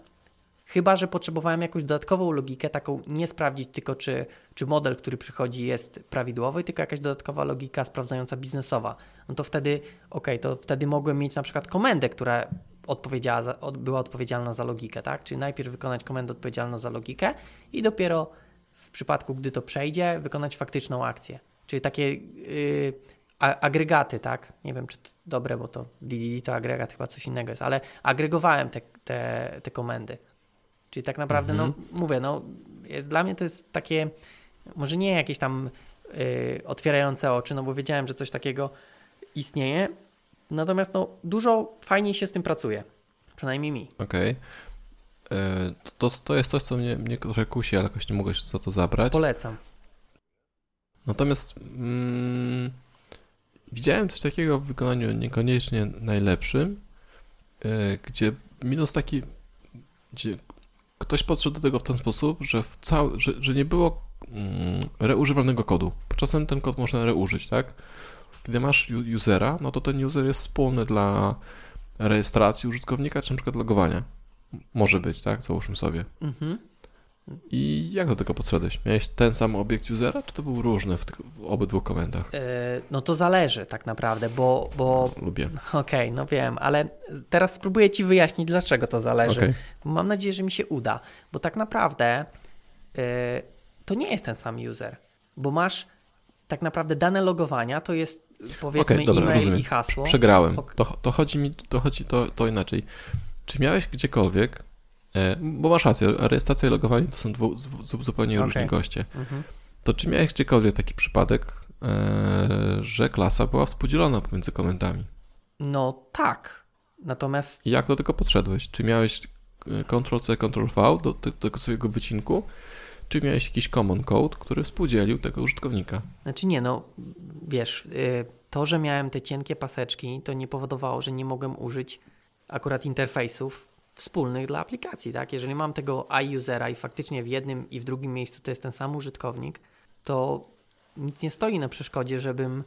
Speaker 2: Chyba, że potrzebowałem jakąś dodatkową logikę, taką nie sprawdzić tylko, czy, czy model, który przychodzi, jest prawidłowy, tylko jakaś dodatkowa logika sprawdzająca biznesowa. No to wtedy, ok, to wtedy mogłem mieć na przykład komendę, która odpowiedziała za, od, była odpowiedzialna za logikę, tak? Czyli najpierw wykonać komendę odpowiedzialną za logikę i dopiero w przypadku, gdy to przejdzie, wykonać faktyczną akcję. Czyli takie yy, agregaty, tak? Nie wiem, czy to dobre, bo to DDD to agregat chyba coś innego jest, ale agregowałem te, te, te komendy. Czyli tak naprawdę, no, mhm. no mówię, no jest, dla mnie to jest takie, może nie jakieś tam yy, otwierające oczy, no bo wiedziałem, że coś takiego istnieje, natomiast no dużo fajniej się z tym pracuje, przynajmniej mi.
Speaker 1: Okej. Okay. E, to, to jest coś, co mnie, mnie trochę kusi, ale jakoś nie mogę się za to zabrać.
Speaker 2: Polecam.
Speaker 1: Natomiast mm, Widziałem coś takiego w wykonaniu niekoniecznie najlepszym, e, gdzie minus taki, gdzie ktoś podszedł do tego w ten sposób, że, w cał, że, że nie było mm, reużywalnego kodu. Czasem ten kod można reużyć, tak? Kiedy masz usera, no to ten user jest wspólny dla rejestracji użytkownika, czy na przykład logowania. Może być, tak? Załóżmy sobie. Mhm. I jak do tego podszedłeś? Miałeś ten sam obiekt usera, czy to był różny w, w obydwu komendach? Yy,
Speaker 2: no to zależy tak naprawdę, bo... bo...
Speaker 1: No, lubię.
Speaker 2: Okej, okay, no wiem, ale teraz spróbuję Ci wyjaśnić, dlaczego to zależy. Okay. Mam nadzieję, że mi się uda, bo tak naprawdę yy, to nie jest ten sam user, bo masz tak naprawdę dane logowania, to jest powiedzmy okay, dobra, e-mail rozumiem. i hasło.
Speaker 1: Przegrałem. To, to chodzi mi, to chodzi to, to inaczej. Czy miałeś gdziekolwiek E, bo masz rację, rejestracja i logowanie to są dwu, zupełnie okay. różni goście. Mhm. To czy miałeś gdziekolwiek taki przypadek, e, że klasa była współdzielona pomiędzy komendami?
Speaker 2: No tak. Natomiast.
Speaker 1: Jak do tego podszedłeś? Czy miałeś e, Ctrl-C, Ctrl-V do, do tego swojego wycinku? Czy miałeś jakiś common code, który współdzielił tego użytkownika?
Speaker 2: Znaczy nie, no wiesz, to, że miałem te cienkie paseczki, to nie powodowało, że nie mogłem użyć akurat interfejsów wspólnych dla aplikacji. Tak? Jeżeli mam tego iUsera i faktycznie w jednym i w drugim miejscu to jest ten sam użytkownik, to nic nie stoi na przeszkodzie, żebym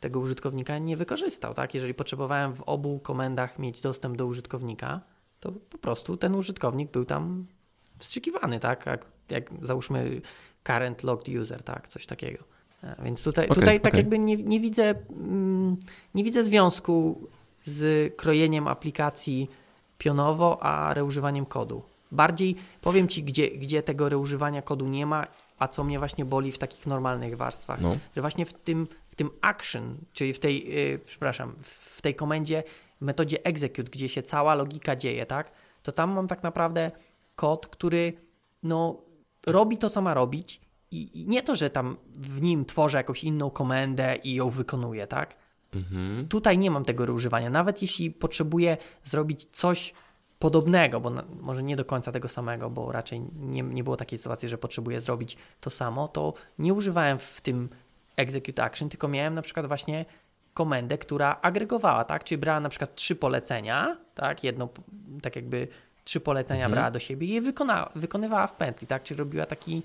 Speaker 2: tego użytkownika nie wykorzystał. Tak? Jeżeli potrzebowałem w obu komendach mieć dostęp do użytkownika, to po prostu ten użytkownik był tam wstrzykiwany, tak? Jak, jak załóżmy current logged user, tak? Coś takiego. E, więc tutaj, okay, tutaj okay. tak jakby nie, nie, widzę, mm, nie widzę związku z krojeniem aplikacji pionowo, a reużywaniem kodu. Bardziej powiem Ci, gdzie, gdzie tego reużywania kodu nie ma, a co mnie właśnie boli w takich normalnych warstwach,
Speaker 1: No.
Speaker 2: że właśnie w tym, w tym action, czyli w tej, yy, przepraszam, w tej komendzie, metodzie execute, gdzie się cała logika dzieje, tak, to tam mam tak naprawdę kod, który no, robi to, co ma robić i, i nie to, że tam w nim tworzę jakąś inną komendę i ją wykonuję, tak,
Speaker 1: Mhm.
Speaker 2: Tutaj nie mam tego używania. Nawet jeśli potrzebuję zrobić coś podobnego, bo na, może nie do końca tego samego, bo raczej nie, nie było takiej sytuacji, że potrzebuję zrobić to samo, to nie używałem w tym execute action, tylko miałem na przykład właśnie komendę, która agregowała, tak? Czyli brała na przykład trzy polecenia, tak? Jedno, tak jakby trzy polecenia
Speaker 1: Mhm.
Speaker 2: brała do siebie i je wykona, wykonywała w pętli, tak? Czyli robiła taki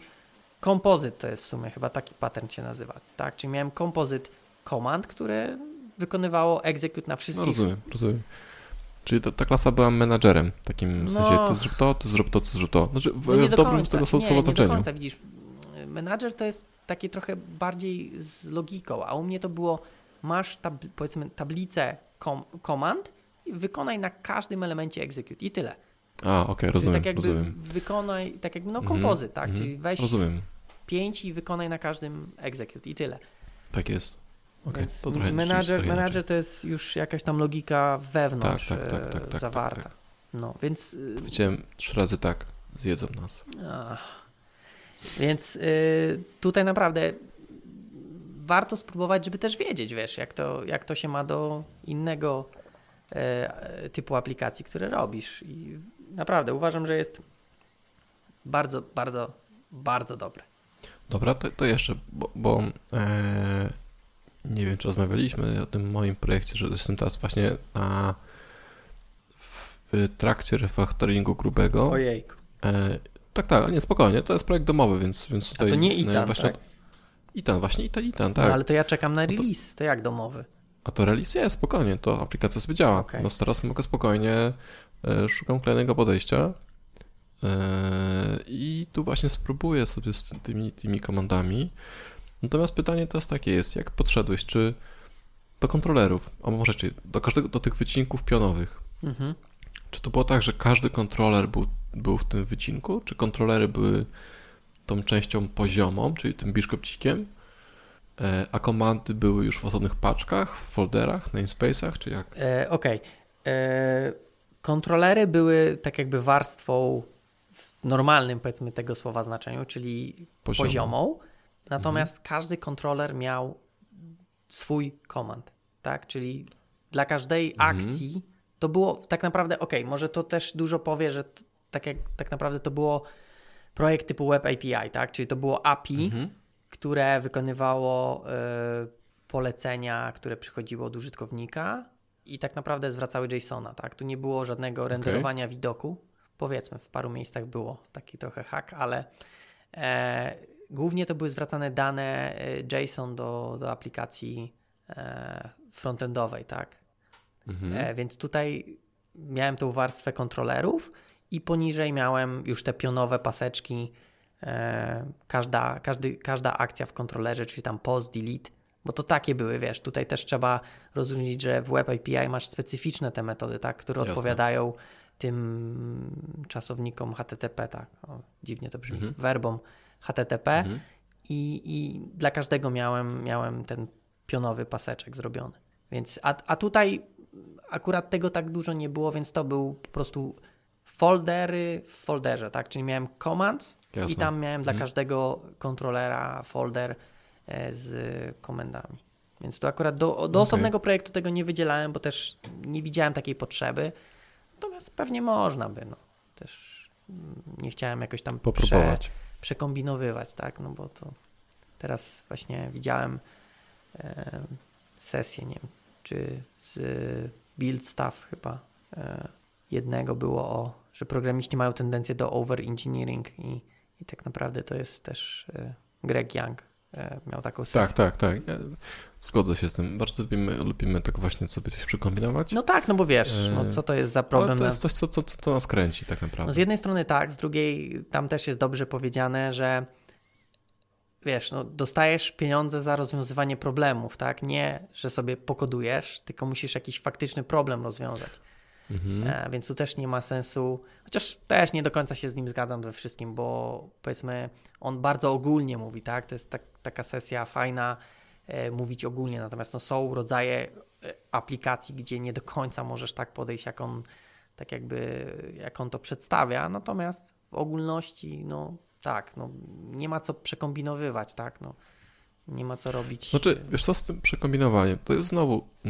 Speaker 2: kompozyt, to jest w sumie chyba taki pattern się nazywa, tak? Czyli miałem kompozyt komand, które wykonywało execute na
Speaker 1: No
Speaker 2: wszystkich.
Speaker 1: rozumiem, rozumiem. Czyli ta, ta klasa była menadżerem, w takim
Speaker 2: No.
Speaker 1: sensie, ty zrób to, ty zrób to, ty zrób to. Znaczy w,
Speaker 2: No nie
Speaker 1: w
Speaker 2: do
Speaker 1: dobrym
Speaker 2: końca.
Speaker 1: tego
Speaker 2: nie,
Speaker 1: słowa
Speaker 2: nie do
Speaker 1: znaczeniu.
Speaker 2: końca, widzisz. Menadżer to jest takie trochę bardziej z logiką, a u mnie to było masz tab, powiedzmy tablicę kom, komand i wykonaj na każdym elemencie execute i tyle.
Speaker 1: A, okej,
Speaker 2: Czyli
Speaker 1: rozumiem,
Speaker 2: tak jakby
Speaker 1: rozumiem.
Speaker 2: wykonaj, tak jakby no
Speaker 1: Mhm,
Speaker 2: kompozyt, tak?
Speaker 1: mhm.
Speaker 2: Czyli weź
Speaker 1: Rozumiem,
Speaker 2: pięć i wykonaj na każdym execute i tyle.
Speaker 1: tak jest.
Speaker 2: Więc
Speaker 1: to
Speaker 2: menadżer, menadżer to jest już jakaś tam logika wewnątrz
Speaker 1: Tak, tak, tak,
Speaker 2: e,
Speaker 1: tak, tak,
Speaker 2: zawarta.
Speaker 1: tak,
Speaker 2: No, więc y,
Speaker 1: inaczej. Widziałem trzy razy tak, zjedzą nas.
Speaker 2: Ach. Więc y, tutaj naprawdę warto spróbować, żeby też wiedzieć, wiesz, jak to, jak to się ma do innego e, typu aplikacji, które robisz. I naprawdę uważam, że jest bardzo, bardzo, bardzo dobre.
Speaker 1: Dobra, to, to jeszcze, bo, bo e, nie wiem, czy rozmawialiśmy o tym moim projekcie, że jestem teraz właśnie na, w, w trakcie refaktoringu grubego.
Speaker 2: Ojejku.
Speaker 1: E, tak, tak, ale nie, spokojnie, to jest projekt domowy, więc, więc
Speaker 2: A
Speaker 1: tutaj...
Speaker 2: to nie
Speaker 1: e,
Speaker 2: Itan,
Speaker 1: właśnie,
Speaker 2: tak?
Speaker 1: Itan, właśnie Itan, Itan, tak.
Speaker 2: No, ale to ja czekam na
Speaker 1: No to-
Speaker 2: release, to jak domowy?
Speaker 1: A to release jest, spokojnie, to aplikacja sobie działa.
Speaker 2: Okej.
Speaker 1: No teraz mogę spokojnie, e, szukam kolejnego podejścia e, i tu właśnie spróbuję sobie z tymi, tymi komandami. Natomiast pytanie teraz takie jest, jak podszedłeś, czy do kontrolerów, a może czy do każdego, do tych wycinków pionowych,
Speaker 2: Mhm.
Speaker 1: czy to było tak, że każdy kontroler był, był w tym wycinku, czy kontrolery były tą częścią poziomą, czyli tym biszkopcikiem, e, a komandy były już w osobnych paczkach, w folderach, namespace'ach, czy jak?
Speaker 2: E, Okej. E, Kontrolery były tak jakby warstwą w normalnym, powiedzmy, tego słowa znaczeniu, czyli
Speaker 1: Poziomą.
Speaker 2: poziomą. Natomiast każdy kontroler miał swój komand, tak? Czyli dla każdej
Speaker 1: Mhm.
Speaker 2: akcji to było tak naprawdę, ok, może to też dużo powie, że tak jak tak naprawdę to było projekt typu Web API, tak? Czyli to było API,
Speaker 1: Mhm.
Speaker 2: które wykonywało e, polecenia, które przychodziły od użytkownika i tak naprawdę zwracały JSONa, tak? Tu nie było żadnego renderowania widoku. Powiedzmy, w paru miejscach było taki trochę hack, ale e, głównie to były zwracane dane e, JSON do, do aplikacji e, frontendowej, tak?
Speaker 1: Mhm.
Speaker 2: E, więc tutaj miałem tą warstwę kontrolerów i poniżej miałem już te pionowe paseczki. Każda, każdy, każda akcja w kontrolerze, czyli tam post, delete, bo to takie były, wiesz, tutaj też trzeba rozróżnić, że w Web API masz specyficzne te metody, tak, które
Speaker 1: Jasne.
Speaker 2: odpowiadają tym czasownikom HTTP, tak, o, dziwnie to brzmi,
Speaker 1: Mhm.
Speaker 2: werbom HTTP
Speaker 1: Mhm.
Speaker 2: i, i dla każdego miałem, miałem ten pionowy paseczek zrobiony. Więc, a, a tutaj akurat tego tak dużo nie było, więc to był po prostu foldery w folderze, tak? Czyli miałem commands
Speaker 1: Jasne.
Speaker 2: i tam miałem dla
Speaker 1: Mhm. każdego
Speaker 2: kontrolera folder e, z komendami. Więc tu akurat do, do
Speaker 1: Okej.
Speaker 2: osobnego projektu tego nie wydzielałem, bo też nie widziałem takiej potrzeby. Natomiast pewnie można by, no. Też nie chciałem jakoś tam prze,
Speaker 1: Popróbować.
Speaker 2: Przekombinowywać, tak? No bo to teraz właśnie widziałem e, sesję, nie wiem, czy z build staff chyba e, jednego było o, że programiści mają tendencję do over-engineering i, i tak naprawdę to jest też e, Greg Young e, miał taką sesję.
Speaker 1: Tak, tak, tak. Zgodzę się z tym. Bardzo lubimy, lubimy tak właśnie sobie coś przekombinować.
Speaker 2: No tak, no bo wiesz,
Speaker 1: E,
Speaker 2: no co to jest za
Speaker 1: ale
Speaker 2: problem?
Speaker 1: to
Speaker 2: na-
Speaker 1: jest coś, co, co, co, nas kręci tak
Speaker 2: No
Speaker 1: naprawdę.
Speaker 2: z jednej strony tak, z drugiej tam też jest dobrze powiedziane, że wiesz, no, dostajesz pieniądze za rozwiązywanie problemów, tak? Nie, że sobie pokodujesz, tylko musisz jakiś faktyczny problem rozwiązać. mhm. e, więc tu też nie ma sensu, chociaż też nie do końca się z nim zgadzam we wszystkim, bo powiedzmy on bardzo ogólnie mówi, tak? To jest tak, taka sesja fajna, mówić ogólnie, natomiast no, są rodzaje e, aplikacji, gdzie nie do końca możesz tak podejść, jak on tak jakby, jak on to przedstawia, natomiast w ogólności, no tak, no nie ma co przekombinowywać, tak, no nie ma co robić.
Speaker 1: Znaczy, wiesz co z tym przekombinowaniem? To jest znowu e,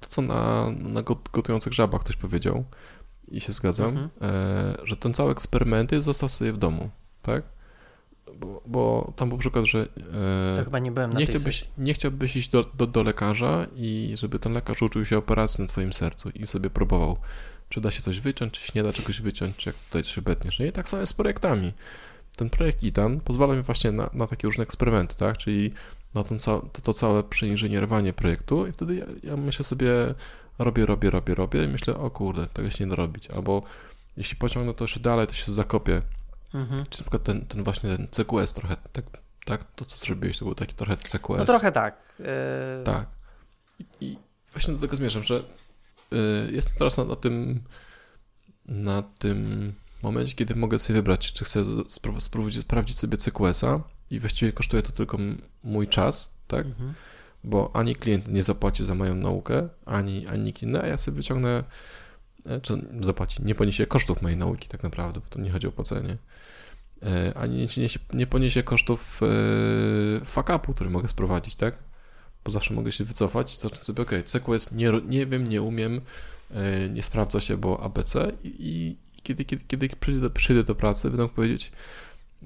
Speaker 1: to, co na, na gotujących żabach ktoś powiedział i się zgadzam, mhm. e, że ten cały eksperyment jest został sobie w domu, tak? Bo, bo tam był przykład, że
Speaker 2: e, nie nie, chciałbyś,
Speaker 1: nie chciałbyś iść do, do, do, lekarza i żeby ten lekarz uczył się operacji na twoim sercu i sobie próbował, czy da się coś wyciąć, czy się nie da czegoś wyciąć, czy jak tutaj się betniesz. No i tak samo jest z projektami ten projekt ITAN pozwala mi właśnie na, na takie różne eksperymenty, tak? Czyli na ten, to, to całe przeinżynierowanie projektu i wtedy ja, ja myślę sobie, robię, robię, robię, robię i myślę, o kurde, tego się nie da robić. Albo jeśli pociągnę to jeszcze dalej, to się zakopię. Mhm. Czy na przykład ten, ten właśnie ten CQS trochę, tak, tak, to co zrobiłeś, to był taki trochę CQS.
Speaker 2: No trochę tak.
Speaker 1: Yy... Tak. I, I, właśnie do tego zmierzam, że yy, jestem teraz na, na tym na tym momencie, kiedy mogę sobie wybrać, czy chcę spróbować sprawdzić sobie CQS-a i właściwie kosztuje to tylko mój czas, tak? Mhm. Bo ani klient nie zapłaci za moją naukę, ani, ani nikt inny, a ja sobie wyciągnę, czy zapłaci, nie poniesie kosztów mojej nauki tak naprawdę, bo to nie chodzi o płacenie, e, ani nie, nie, nie poniesie kosztów e, fuck-upu, który mogę sprowadzić, tak? Bo zawsze mogę się wycofać i zacząć sobie, ok, CQS nie, nie wiem, nie umiem, nie sprawdza się, bo ABC i, kiedy, kiedy, kiedy przyjdę, do, przyjdę do pracy, będę powiedzieć,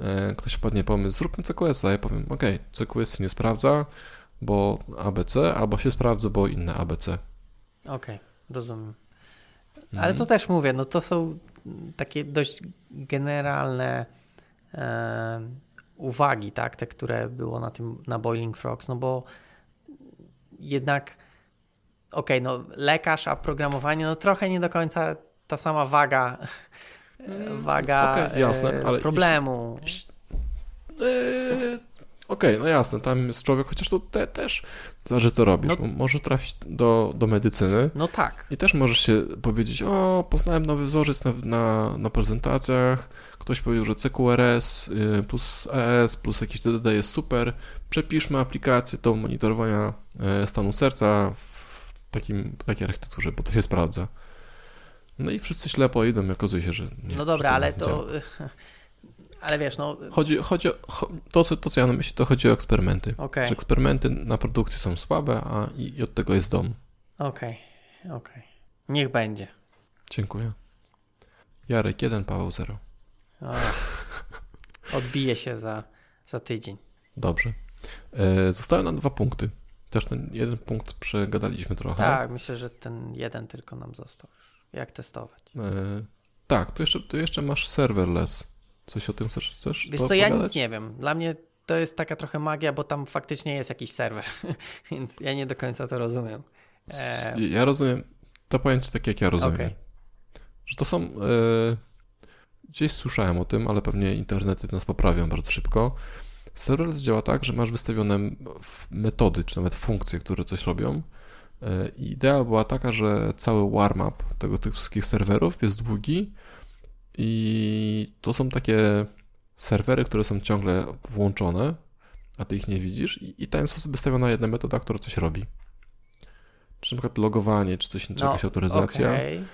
Speaker 1: e, ktoś wpadnie pomysł, zróbmy CQS-a, ja powiem, ok, CQS nie sprawdza, bo ABC, albo się sprawdza, bo inne ABC.
Speaker 2: Okej, okay, rozumiem. Ale mhm. to też mówię, no to są takie dość generalne e, uwagi, tak, te, które było na tym, na Boiling Frogs, no bo jednak okej, okay, no lekarz, a programowanie, no trochę nie do końca ta sama waga, mm, waga okay, jasne, e, ale problemu. Jeśli,
Speaker 1: e, Okej, okay, no jasne, tam jest człowiek, chociaż to te, też zależy co robisz. No, możesz trafić do, do medycyny.
Speaker 2: No tak.
Speaker 1: I też możesz się powiedzieć, o, poznałem nowy wzorzec na, na, na prezentacjach, ktoś powiedział, że CQRS y, plus ES plus jakiś DDD jest super, przepiszmy aplikację do monitorowania e, stanu serca w takim, w takiej architekturze, bo to się sprawdza. No i wszyscy ślepo idą i okazuje się, że nie.
Speaker 2: No dobra, ale to... Ale wiesz, no...
Speaker 1: Chodzi, chodzi o, to, co, to, co ja na myśli, to chodzi o eksperymenty. Okay. Że eksperymenty na produkcji są słabe, a i, i od tego jest dom.
Speaker 2: Okej, okay. okej. Okay. Niech będzie.
Speaker 1: Dziękuję. Jarek 1, Paweł 0.
Speaker 2: Odbije się za, za tydzień.
Speaker 1: Dobrze. E, zostały nam dwa punkty. Też ten jeden punkt przegadaliśmy trochę.
Speaker 2: Tak, myślę, że ten jeden tylko nam został jak testować. E,
Speaker 1: tak, tu jeszcze, tu jeszcze masz serverless. Coś o tym chcesz? chcesz
Speaker 2: Wiesz co, ja nic nie wiem. Dla mnie to jest taka trochę magia, bo tam faktycznie jest jakiś serwer, więc ja nie do końca to rozumiem.
Speaker 1: E... Ja rozumiem, to pojęcie tak jak ja rozumiem. Okay. Że to są... E... Gdzieś słyszałem o tym, ale pewnie internety nas poprawią bardzo szybko. Serverless działa tak, że masz wystawione metody, czy nawet funkcje, które coś robią E, idea była taka, że cały warm-up tego, tych wszystkich serwerów jest długi i to są takie serwery, które są ciągle włączone, a ty ich nie widzisz i, i ten sposób wystawiona jedna metoda, która coś robi. Czy na przykład logowanie, czy coś, czy no, jakaś autoryzacja. Okay.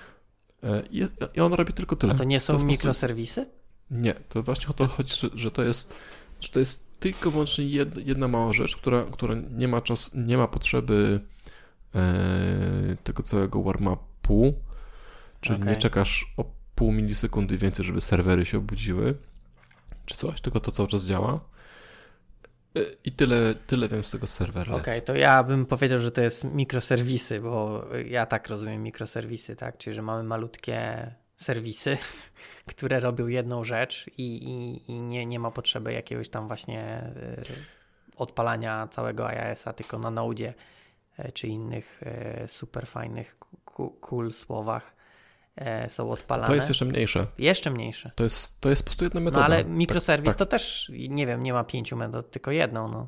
Speaker 1: E, I, I on robi tylko tyle.
Speaker 2: A to nie są to mikroserwisy?
Speaker 1: Nie, to właśnie o to chodzi, że, że to jest że to jest tylko wyłącznie jedna, jedna mała rzecz, która, która nie ma czas, nie ma potrzeby E, tego całego warm-upu, czyli okay. nie czekasz o pół milisekundy więcej, żeby serwery się obudziły, czy coś, tylko to cały czas działa. E, I tyle, tyle wiem z tego serwera.
Speaker 2: Okej, okay, to ja bym powiedział, że to jest mikroserwisy, bo ja tak rozumiem mikroserwisy, tak? Czyli, że mamy malutkie serwisy, które robią jedną rzecz i, i, i nie, nie ma potrzeby jakiegoś tam właśnie e, odpalania całego IIS-a, tylko na Node E, czy innych super fajnych, cool słowach są odpalane.
Speaker 1: To jest jeszcze mniejsze.
Speaker 2: Jeszcze mniejsze.
Speaker 1: To jest, to jest po prostu jedna metoda.
Speaker 2: No ale mikroserwis tak, tak. to też, nie wiem, nie ma pięciu metod, tylko jedną, no.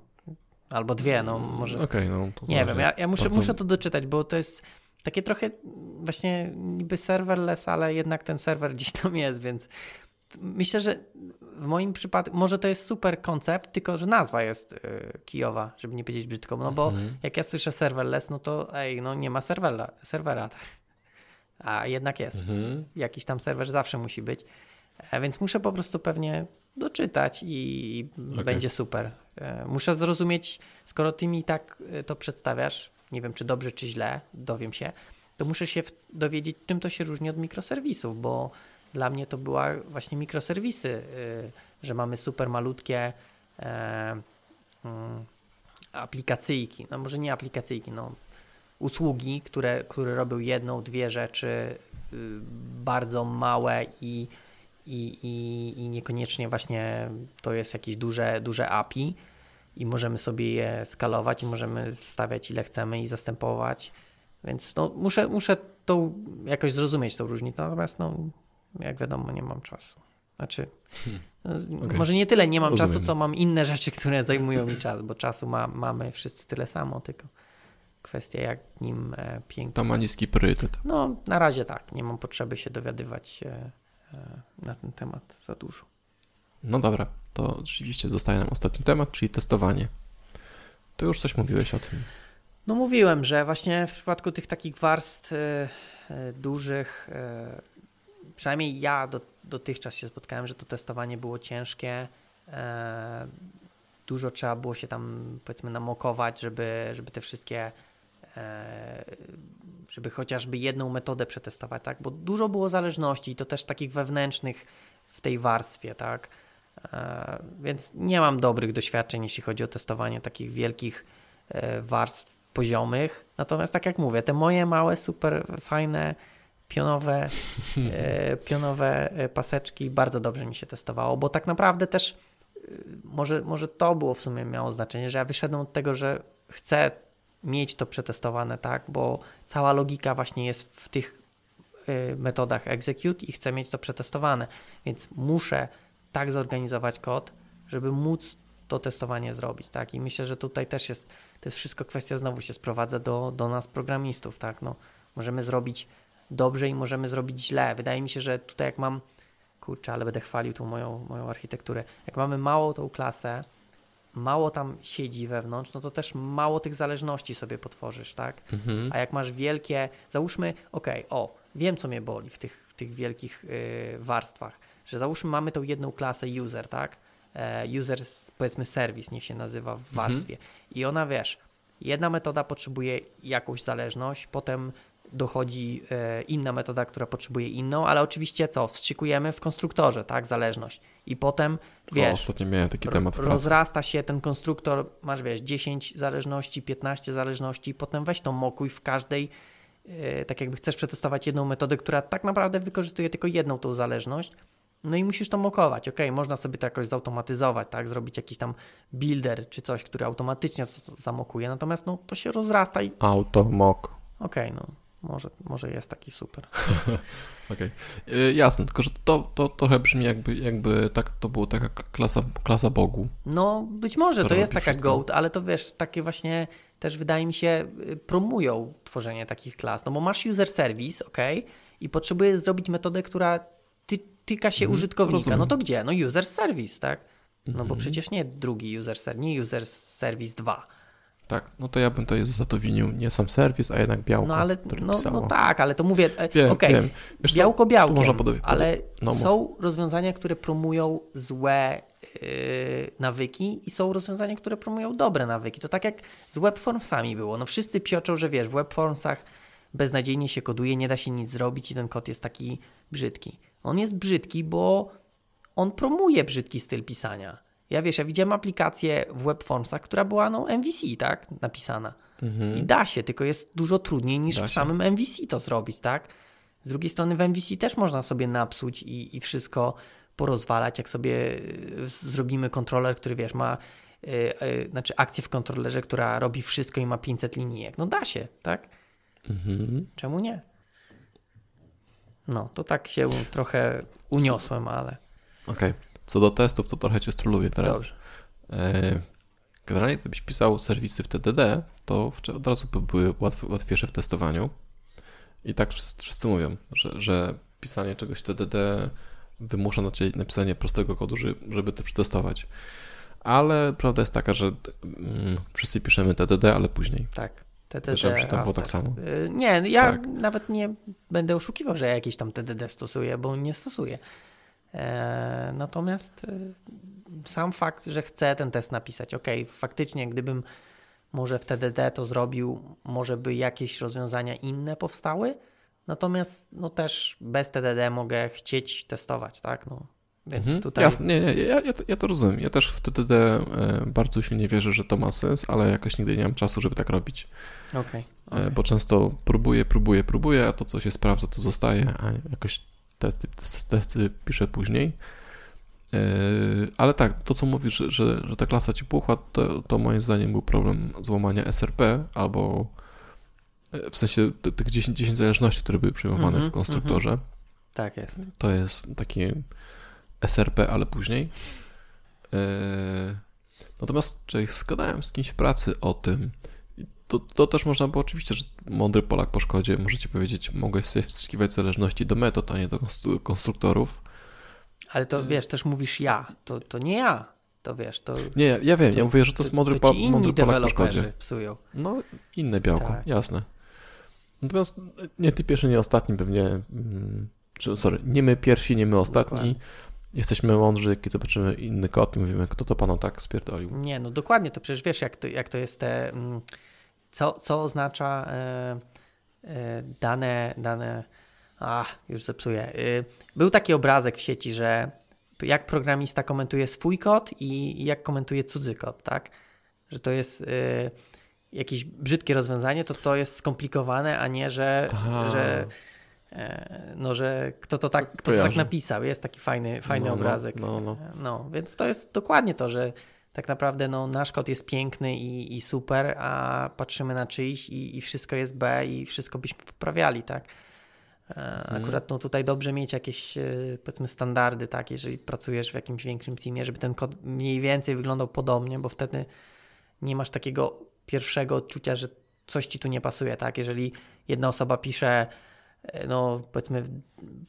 Speaker 2: Albo dwie, no może.
Speaker 1: Okej, okay, no.
Speaker 2: nie wiem, ja, ja muszę, bardzo... muszę to doczytać, bo to jest takie trochę właśnie niby serverless, ale jednak ten serwer gdzieś tam jest, więc myślę, że w moim przypadku, może to jest super koncept, tylko że nazwa jest y, kijowa, żeby nie powiedzieć brzydko, no bo mhm. jak ja słyszę serverless, no to ej, no nie ma serwera, serwera a jednak jest. Mhm. Jakiś tam serwer zawsze musi być, e, więc muszę po prostu pewnie doczytać i okay. będzie super. E, muszę zrozumieć, skoro ty mi tak e, to przedstawiasz, nie wiem czy dobrze czy źle, dowiem się, to muszę się dowiedzieć, czym to się różni od mikroserwisów, bo dla mnie to była właśnie mikroserwisy, że mamy super malutkie mm, aplikacyjki, no może nie aplikacyjki, no usługi, które, które robią jedną, dwie rzeczy y, bardzo małe i, i, i, i niekoniecznie właśnie to jest jakieś duże, duże API i możemy sobie je skalować i możemy wstawiać ile chcemy i zastępować. Więc no, muszę, muszę to jakoś zrozumieć tą różnicę, natomiast no, jak wiadomo, nie mam czasu. Znaczy, hmm. okay. może nie tyle nie mam Rozumiem. czasu, co mam inne rzeczy, które zajmują mi czas, bo czasu ma, mamy wszyscy tyle samo, tylko kwestia jak nim e, pięknie.
Speaker 1: To ma niski priorytet.
Speaker 2: No, na razie tak. Nie mam potrzeby się dowiadywać e, e, na ten temat za dużo.
Speaker 1: No dobra, to rzeczywiście zostaje nam ostatni temat, czyli testowanie. To już coś mówiłeś o tym.
Speaker 2: No mówiłem, że właśnie w przypadku tych takich warstw dużych przynajmniej ja do, dotychczas się spotkałem, że to testowanie było ciężkie. Dużo trzeba było się tam powiedzmy namokować, żeby, żeby te wszystkie żeby chociażby jedną metodę przetestować, tak? Bo dużo było zależności i to też takich wewnętrznych w tej warstwie, tak? E, więc nie mam dobrych doświadczeń, jeśli chodzi o testowanie takich wielkich warstw poziomych. Natomiast tak jak mówię, te moje małe, super fajne pionowe, e, pionowe e, paseczki bardzo dobrze mi się testowało, bo tak naprawdę też e, może, może to było w sumie miało znaczenie, że ja wyszedłem od tego, że chcę mieć to przetestowane, tak, bo cała logika właśnie jest w tych metodach execute i chcę mieć to przetestowane, więc muszę tak zorganizować kod, żeby móc to testowanie zrobić, tak, i myślę, że tutaj też jest, to jest wszystko kwestia, znowu się sprowadza do, do nas programistów, tak, no, możemy zrobić dobrze i możemy zrobić źle. Wydaje mi się, że tutaj jak mam, kurczę, ale będę chwalił tą moją, moją architekturę, jak mamy małą tą klasę, mało tam siedzi wewnątrz, no to też mało tych zależności sobie potworzysz, tak? Mhm. A jak masz wielkie, załóżmy, okej, okay, o, wiem co mnie boli w tych, w tych wielkich yy, warstwach, że załóżmy mamy tą jedną klasę user, tak? E, user, powiedzmy serwis, niech się nazywa w mhm. warstwie. Mhm. I ona, wiesz, jedna metoda potrzebuje jakąś zależność, potem dochodzi e, inna metoda, która potrzebuje inną, ale oczywiście co, wstrzykujemy w konstruktorze, tak, zależność. I potem, wiesz, o,
Speaker 1: ostatnio miałem taki temat
Speaker 2: rozrasta się ten konstruktor, masz, wiesz, 10 zależności, 15 zależności, potem weź to mokuj w każdej, e, tak jakby chcesz przetestować jedną metodę, która tak naprawdę wykorzystuje tylko jedną tą zależność, no i musisz to mokować. Ok, można sobie to jakoś zautomatyzować, tak? Zrobić jakiś tam builder czy coś, który automatycznie zamokuje, natomiast no, to się rozrasta i.
Speaker 1: Automok.
Speaker 2: Okej, okay, no. Może, może jest taki super.
Speaker 1: Okej, okay. jasne, tylko że to, to trochę brzmi jakby, jakby tak, to było taka klasa, klasa Bogu.
Speaker 2: No być może to jest taka wszystko. GOAT, ale to wiesz, takie właśnie też wydaje mi się y, promują tworzenie takich klas, no bo masz user service, ok, i potrzebujesz zrobić metodę, która ty, tyka się mm, użytkownika, rozumiem. no to gdzie? No user service, tak? No mm -hmm. bo mhm. przecież nie drugi user service, nie user service 2
Speaker 1: tak, no to ja bym to za to winił nie sam serwis, a jednak białko,
Speaker 2: no, ale,
Speaker 1: które
Speaker 2: no, no tak, ale to mówię, e, wiem, okay, wiem. Wiesz białko białkiem, można ale no, są rozwiązania, które promują złe yy, nawyki i są rozwiązania, które promują dobre nawyki. To tak jak z webformsami było. No wszyscy pioczą, że wiesz, w webformsach beznadziejnie się koduje, nie da się nic zrobić i ten kod jest taki brzydki. On jest brzydki, bo on promuje brzydki styl pisania. Ja wiesz, ja widziałem aplikację w WebFormsach, która była no MVC, tak, napisana. Mhm. I da się, tylko jest dużo trudniej niż da w samym MVC to zrobić, tak. Z drugiej strony w MVC też można sobie napsuć i, i wszystko porozwalać, jak sobie y, zrobimy kontroler, który wiesz, ma yy, yy, znaczy akcję w kontrolerze, która robi wszystko i ma 500 linijek. No da się, tak? Mhm. Czemu nie? No, to tak się trochę uniosłem, ale...
Speaker 1: Okej. Okay. Co do testów, to trochę cię stroluję teraz. Dobrze. E, generalnie gdybyś pisał serwisy w TDD, to od razu by były łatwiejsze w testowaniu. I tak wszyscy, mówią, że, że pisanie czegoś TDD wymusza na ciebie napisanie prostego kodu, żeby to przetestować. Ale prawda jest taka, że mm, wszyscy piszemy TDD, ale później.
Speaker 2: Tak.
Speaker 1: TDD Żeby tam było tak samo.
Speaker 2: Y, nie, ja tak. nawet nie będę oszukiwał, że ja jakieś tam TDD stosuję, bo nie stosuję. E, natomiast y, sam fakt, że chcę ten test napisać, ok, faktycznie gdybym może w TDD to zrobił, może by jakieś rozwiązania inne powstały, natomiast no też bez TDD mogę chcieć testować, tak? No, więc mhm. tutaj...
Speaker 1: Jasne, nie, nie, ja, ja, ja, to rozumiem. Ja też w TDD e, bardzo silnie wierzę, że to ma sens, ale jakoś nigdy nie mam czasu, żeby tak robić.
Speaker 2: Okay, okay.
Speaker 1: Bo często próbuję, próbuję, próbuję, a to, co się sprawdza, to zostaje, a jakoś testy, testy, testy piszę później. E, ale tak, to co mówisz, że, że, że ta klasa ci puchła, to, to moim zdaniem był problem złamania SRP albo e, w sensie tych 10, 10 zależności, które były przyjmowane mm -hmm, w konstruktorze. Mm -hmm.
Speaker 2: Tak jest.
Speaker 1: To jest takie SRP, ale później. E, natomiast czy zgadałem z kimś w pracy o tym, to, to też można było oczywiście, że mądry Polak po szkodzie, możecie powiedzieć, mogę sobie wstrzykiwać zależności do metod, a nie do konstruktorów.
Speaker 2: Ale to wiesz, też mówisz ja, to, to nie ja, to wiesz, to...
Speaker 1: Nie, ja, ja wiem, to, ja mówię, że to jest mądry, to, to mądry Polak po szkodzie.
Speaker 2: psują.
Speaker 1: No, inne białko, tak. jasne. Natomiast nie ty pierwszy, nie ostatni pewnie, mm, czy, sorry, nie my pierwsi, nie my ostatni, Dokładnie. Jesteśmy mądrzy, kiedy zobaczymy inny kod i mówimy, kto to panu tak spierdolił.
Speaker 2: Nie, no dokładnie, to przecież wiesz, jak to, jak to jest te, mm, co, co oznacza e, e, dane, dane, ach, już zepsuję. E, był taki obrazek w sieci, że jak programista komentuje swój kod i jak komentuje cudzy kod, tak? Że to jest e, jakieś brzydkie rozwiązanie, to to jest skomplikowane, a nie, że, że E, no, że kto to tak, kto to tak napisał. Jest taki fajny, fajny no, no obrazek. No, no, no. więc to jest dokładnie to, że tak naprawdę no, nasz kod jest piękny i, i super, a patrzymy na czyjś i, i wszystko jest B i wszystko byśmy poprawiali, tak? E, mhm. Akurat no, tutaj dobrze mieć jakieś e, powiedzmy standardy, tak, jeżeli pracujesz w jakimś większym teamie, żeby ten kod mniej więcej wyglądał podobnie, bo wtedy nie masz takiego pierwszego odczucia, że coś ci tu nie pasuje, tak? Jeżeli jedna osoba pisze E, no powiedzmy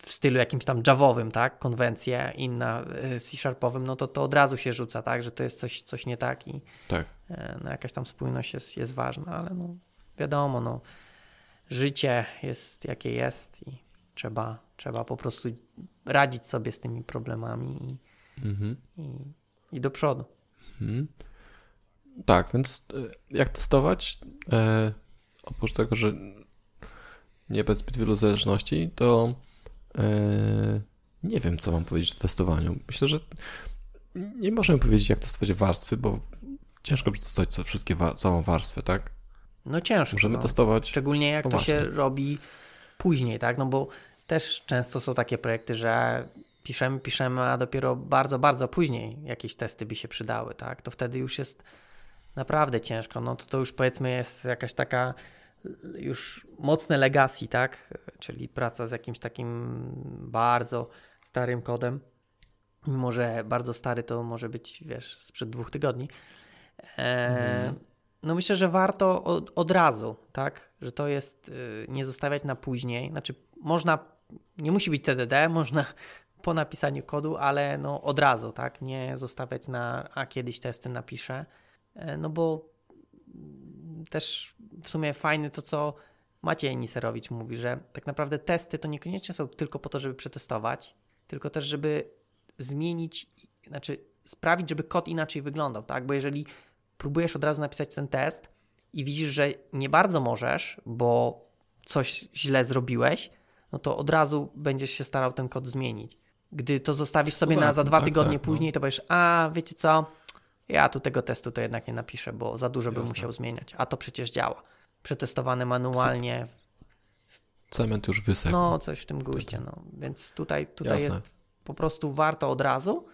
Speaker 2: w stylu jakimś tam javowym, tak, konwencję, inna e, C-sharpowym, no to to od razu się rzuca, tak, że to jest coś, coś nie tak i
Speaker 1: tak.
Speaker 2: E, no, jakaś tam spójność jest, jest ważna, ale no wiadomo, no życie jest jakie jest i trzeba, trzeba po prostu radzić sobie z tymi problemami i, mhm. i, i, do przodu. Mhm.
Speaker 1: Tak, więc jak testować? E, oprócz tego, że nie bez zbyt wielu zależności, to yy, nie wiem, co mam powiedzieć o testowaniu. Myślę, że nie możemy powiedzieć, jak testować warstwy, bo ciężko przetestować wszystkie, całą warstwę, tak?
Speaker 2: No ciężko.
Speaker 1: Możemy
Speaker 2: no.
Speaker 1: testować.
Speaker 2: Szczególnie jak to się robi później, tak? No bo też często są takie projekty, że piszemy, piszemy, a dopiero bardzo, bardzo później jakieś testy by się przydały, tak? To wtedy już jest naprawdę ciężko. No to, to już powiedzmy jest jakaś taka już mocne legacy, tak? Czyli praca z jakimś takim bardzo starym kodem. Mimo, że bardzo stary to może być, wiesz, sprzed dwóch tygodni. E, mhm. No myślę, że warto od, od, razu, tak? Że to jest y, nie zostawiać na później. Znaczy, można, nie musi być TDD, można po napisaniu kodu, ale no od razu, tak? Nie zostawiać na, a kiedyś testy napiszę. E, no bo też w sumie fajne to, co Maciej Niserowicz mówi, że tak naprawdę testy to niekoniecznie są tylko po to, żeby przetestować, tylko też, żeby zmienić, znaczy sprawić, żeby kod inaczej wyglądał, tak? Bo jeżeli próbujesz od razu napisać ten test i widzisz, że nie bardzo możesz, bo coś źle zrobiłeś, no to od razu będziesz się starał ten kod zmienić. Gdy to zostawisz sobie no na za dwa tak, tygodnie tak, no. później, no. to powiesz, a wiecie co, ja tu tego testu to jednak nie napiszę, bo za dużo Jasne. bym musiał zmieniać, a to przecież działa. Przetestowane manualnie.
Speaker 1: Cement już wysechł.
Speaker 2: No, coś w tym guście. No. Więc tutaj, tutaj jest po prostu warto od razu,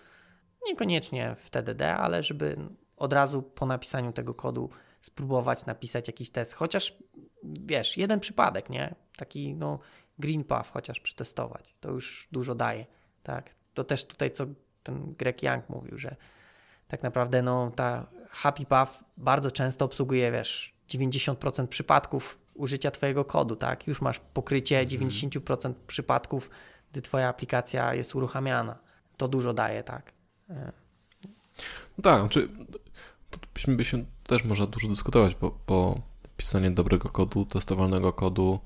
Speaker 2: niekoniecznie w TDD, ale żeby od razu po napisaniu tego kodu spróbować napisać jakiś test. Chociaż wiesz, jeden przypadek, nie? Taki no, green path chociaż przetestować. To już dużo daje. Tak? To też tutaj, co ten Greg Young mówił, że tak naprawdę no, ta Happy Path bardzo często obsługuje, wiesz, 90% przypadków użycia Twojego kodu, tak? Już masz pokrycie
Speaker 1: Mhm.
Speaker 2: 90% przypadków, gdy Twoja aplikacja jest uruchamiana. To dużo daje, tak?
Speaker 1: No tak, znaczy, to byśmy też można dużo dyskutować, bo, bo pisanie dobrego kodu, testowalnego kodu,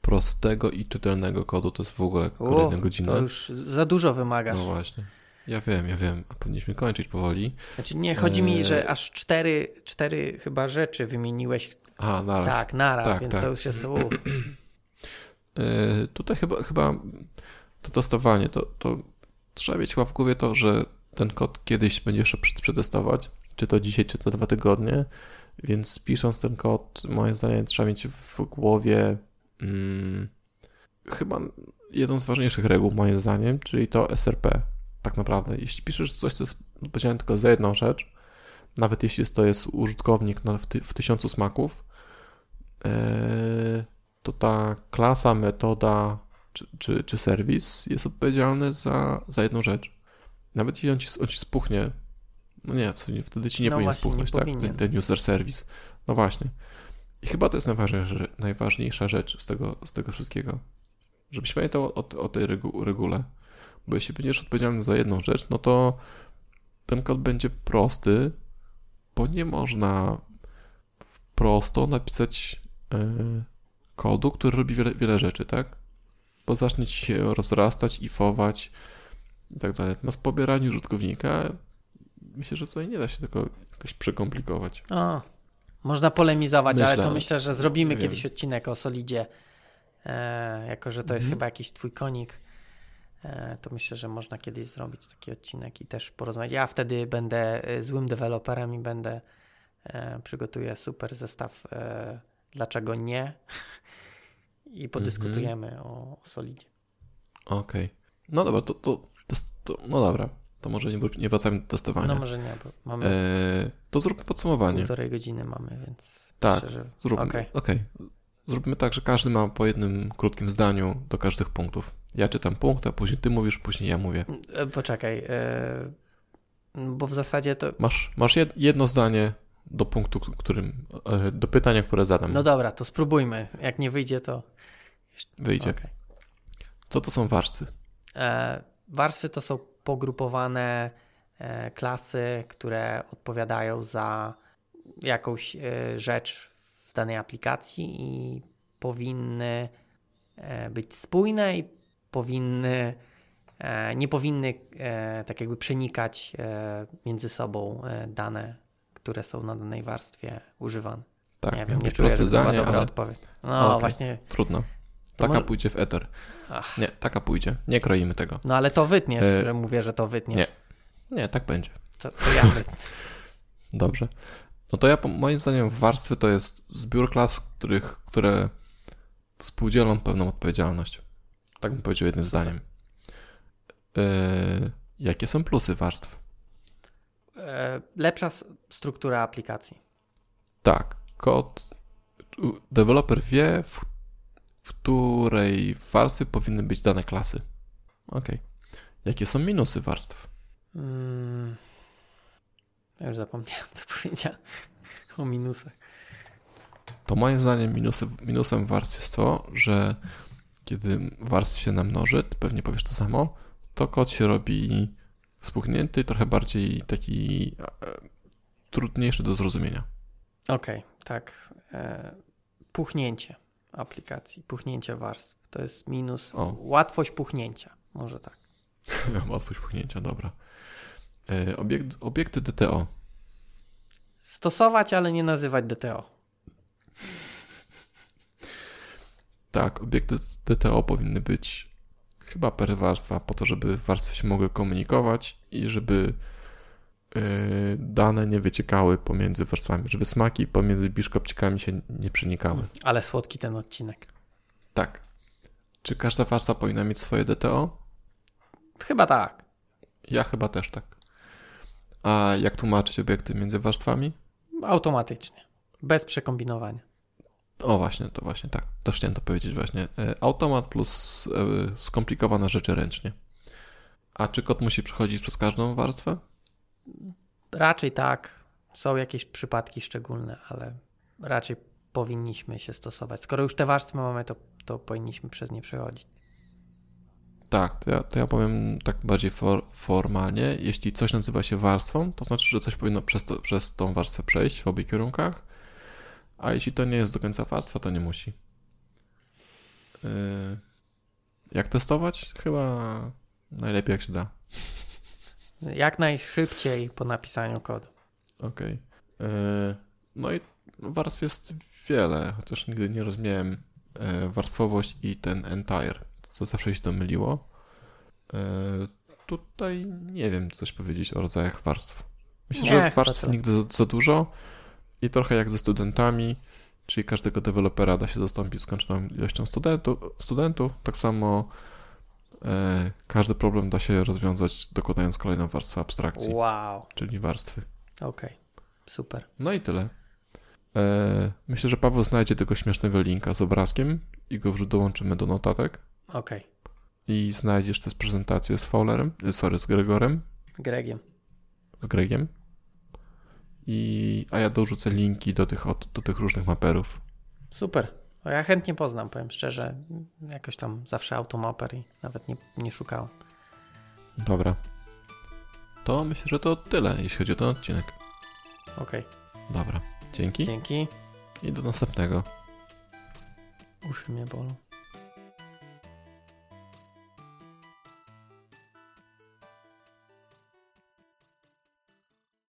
Speaker 1: prostego i czytelnego kodu to jest w ogóle kolejna
Speaker 2: O,
Speaker 1: godzina.
Speaker 2: To już za dużo wymagasz.
Speaker 1: No właśnie. Ja wiem, ja wiem, a powinniśmy kończyć powoli.
Speaker 2: Znaczy nie, chodzi mi,
Speaker 1: Eee.
Speaker 2: że aż cztery, cztery chyba rzeczy wymieniłeś
Speaker 1: A, naraz.
Speaker 2: tak, naraz,
Speaker 1: Tak,
Speaker 2: więc
Speaker 1: tak.
Speaker 2: to już jest u,
Speaker 1: Yy, tutaj chyba, chyba to testowanie, to, to trzeba mieć chyba w głowie to, że ten kod kiedyś będzie jeszcze prze- przetestować, czy to dzisiaj, czy to dwa tygodnie, więc pisząc ten kod, moim zdaniem trzeba mieć w głowie mm, chyba jedną z ważniejszych reguł, moim zdaniem, czyli to SRP. Tak naprawdę, jeśli piszesz coś, co jest odpowiedzialne tylko za jedną rzecz, nawet jeśli to jest użytkownik na, w, ty, w tysiącu smaków, yy, to ta klasa, metoda czy, czy, czy serwis jest odpowiedzialny za, za jedną rzecz. Nawet jeśli on ci, on ci spuchnie, no nie, w sumie wtedy ci nie
Speaker 2: No
Speaker 1: powinien
Speaker 2: właśnie, nie
Speaker 1: spuchnąć, tak?
Speaker 2: powinien.
Speaker 1: Ten, ten user service. No właśnie. I chyba to jest najważniejsza, najważniejsza rzecz z tego, z tego wszystkiego. Żebyś pamiętał o, o tej regu, regule. Bo jeśli będziesz odpowiedzialny za jedną rzecz, no to ten kod będzie prosty, bo nie można prosto napisać yy, kodu, który robi wiele, wiele rzeczy, tak? Bo zacznie ci się rozrastać, ifować i tak dalej. Natomiast po pobieraniu użytkownika myślę, że tutaj nie da się tego jakoś przekomplikować.
Speaker 2: O, można polemizować, ale
Speaker 1: Myślę.
Speaker 2: to myślę, że zrobimy kiedyś odcinek o Solidzie. E, jako, że to jest
Speaker 1: Mhm.
Speaker 2: chyba jakiś twój konik, to myślę, że można kiedyś zrobić taki odcinek i też porozmawiać. Ja wtedy będę e, złym deweloperem i będę e, przygotuję super zestaw e, dlaczego nie i podyskutujemy o, o Solidzie.
Speaker 1: Okej. No dobra, to, to, to, to no dobra. To może nie, nie wracajmy do testowania.
Speaker 2: No może nie, bo mamy
Speaker 1: Eee, to zróbmy podsumowanie.
Speaker 2: półtorej godziny mamy, więc
Speaker 1: Tak,
Speaker 2: myślę, że
Speaker 1: Zróbmy.
Speaker 2: okej.
Speaker 1: Okej. Zróbmy tak, że każdy ma po jednym krótkim zdaniu do każdych punktów. Ja czytam punkt, a później ty mówisz, później ja mówię.
Speaker 2: E, Poczekaj, e, bo w zasadzie to.
Speaker 1: Masz, masz jed, jedno zdanie do punktu, którym, e, do pytania, które zadam.
Speaker 2: No dobra, to spróbujmy. Jak nie wyjdzie, to.
Speaker 1: Wyjdzie.
Speaker 2: okej.
Speaker 1: Co to są warstwy?
Speaker 2: Warstwy to są pogrupowane klasy, które odpowiadają za jakąś rzecz w danej aplikacji i powinny być spójne i powinny. E, nie powinny e, tak jakby przenikać e, między sobą dane, które są na danej warstwie używane.
Speaker 1: Tak,
Speaker 2: nie wiem, nie czuję,
Speaker 1: proste zdanie,
Speaker 2: dobra
Speaker 1: ale
Speaker 2: odpowiedź. No
Speaker 1: ale okej.
Speaker 2: właśnie.
Speaker 1: trudno. Taka
Speaker 2: może-
Speaker 1: pójdzie w eter.
Speaker 2: Ach,
Speaker 1: Nie, taka pójdzie. Nie kroimy tego.
Speaker 2: no ale to wytniesz,
Speaker 1: E,
Speaker 2: że mówię, że to wytniesz.
Speaker 1: nie. Nie, tak będzie.
Speaker 2: To, to ja wytnę.
Speaker 1: Dobrze. No to ja, moim zdaniem, warstwy to jest zbiór klas, których, które współdzielą pewną odpowiedzialność. Tak bym powiedział jednym zdaniem. Yy, jakie są plusy warstw?
Speaker 2: E, Lepsza struktura aplikacji.
Speaker 1: Tak, kod. Deweloper wie, w, w której warstwie powinny być dane klasy. Ok. Jakie są minusy warstw?
Speaker 2: Mm. Ja już zapomniałem, co powiedziałem o minusach.
Speaker 1: To moim zdaniem minusy, minusem warstw jest to, że kiedy warstw się namnoży, pewnie powiesz to samo, to kod się robi spuchnięty, trochę bardziej taki e, trudniejszy do zrozumienia.
Speaker 2: Okej, tak. E, Puchnięcie aplikacji, puchnięcie warstw. To jest minus.
Speaker 1: O.
Speaker 2: Łatwość puchnięcia. Może tak.
Speaker 1: Łatwość puchnięcia, dobra. E, Obiekt, obiekty DTO.
Speaker 2: Stosować, ale nie nazywać DTO.
Speaker 1: Tak, obiekty DTO powinny być chyba per warstwa, po to, żeby warstwy się mogły komunikować i żeby e, dane nie wyciekały pomiędzy warstwami, żeby smaki pomiędzy biszkopcikami się nie przenikały.
Speaker 2: Ale słodki ten odcinek.
Speaker 1: Tak. Czy każda warstwa powinna mieć swoje DTO?
Speaker 2: Chyba tak.
Speaker 1: Ja chyba też tak. A jak tłumaczyć obiekty między warstwami?
Speaker 2: Automatycznie. Bez przekombinowania.
Speaker 1: O właśnie, to właśnie tak. Też chciałem to powiedzieć właśnie. E, Automat plus e, skomplikowane rzeczy ręcznie. A czy kod musi przechodzić przez każdą warstwę?
Speaker 2: Raczej tak. Są jakieś przypadki szczególne, ale raczej powinniśmy się stosować? Skoro już te warstwy mamy, to, to powinniśmy przez nie przechodzić.
Speaker 1: Tak, to ja, to ja powiem tak bardziej for, formalnie. Jeśli coś nazywa się warstwą, to znaczy, że coś powinno przez, to, przez tą warstwę przejść w obu kierunkach, a jeśli to nie jest do końca warstwa, to nie musi. Yy, jak testować? Chyba najlepiej jak się da.
Speaker 2: Jak najszybciej po napisaniu kodu.
Speaker 1: Okej. Yy, No i warstw jest wiele, chociaż nigdy nie rozumiałem yy, warstwowość i ten entire. To zawsze się to myliło. Yy, Tutaj nie wiem coś powiedzieć o rodzajach warstw. Myślę,
Speaker 2: Nie,
Speaker 1: że warstw nigdy za dużo i trochę jak ze studentami, czyli każdego dewelopera da się zastąpić skończoną ilością studentów, studentów. tak samo e, każdy problem da się rozwiązać dokładając kolejną warstwę abstrakcji,
Speaker 2: Wow.
Speaker 1: czyli warstwy.
Speaker 2: Okej. Super.
Speaker 1: No i tyle. E, myślę, że Paweł znajdzie tego śmiesznego linka z obrazkiem i go dołączymy do notatek.
Speaker 2: Okej.
Speaker 1: I znajdziesz też prezentację z Fowlerem, e, sorry, z Gregorem,
Speaker 2: Gregiem.
Speaker 1: z Gregiem. I, a ja dorzucę linki do tych, do tych różnych maperów.
Speaker 2: Super. O, ja chętnie poznam, powiem szczerze. Jakoś tam zawsze automaper i nawet nie, nie szukałem.
Speaker 1: Dobra. To myślę, że to tyle, jeśli chodzi o ten odcinek.
Speaker 2: Okej.
Speaker 1: Dobra. Dzięki
Speaker 2: Dzięki.
Speaker 1: i do następnego.
Speaker 2: Uszy mnie bolą.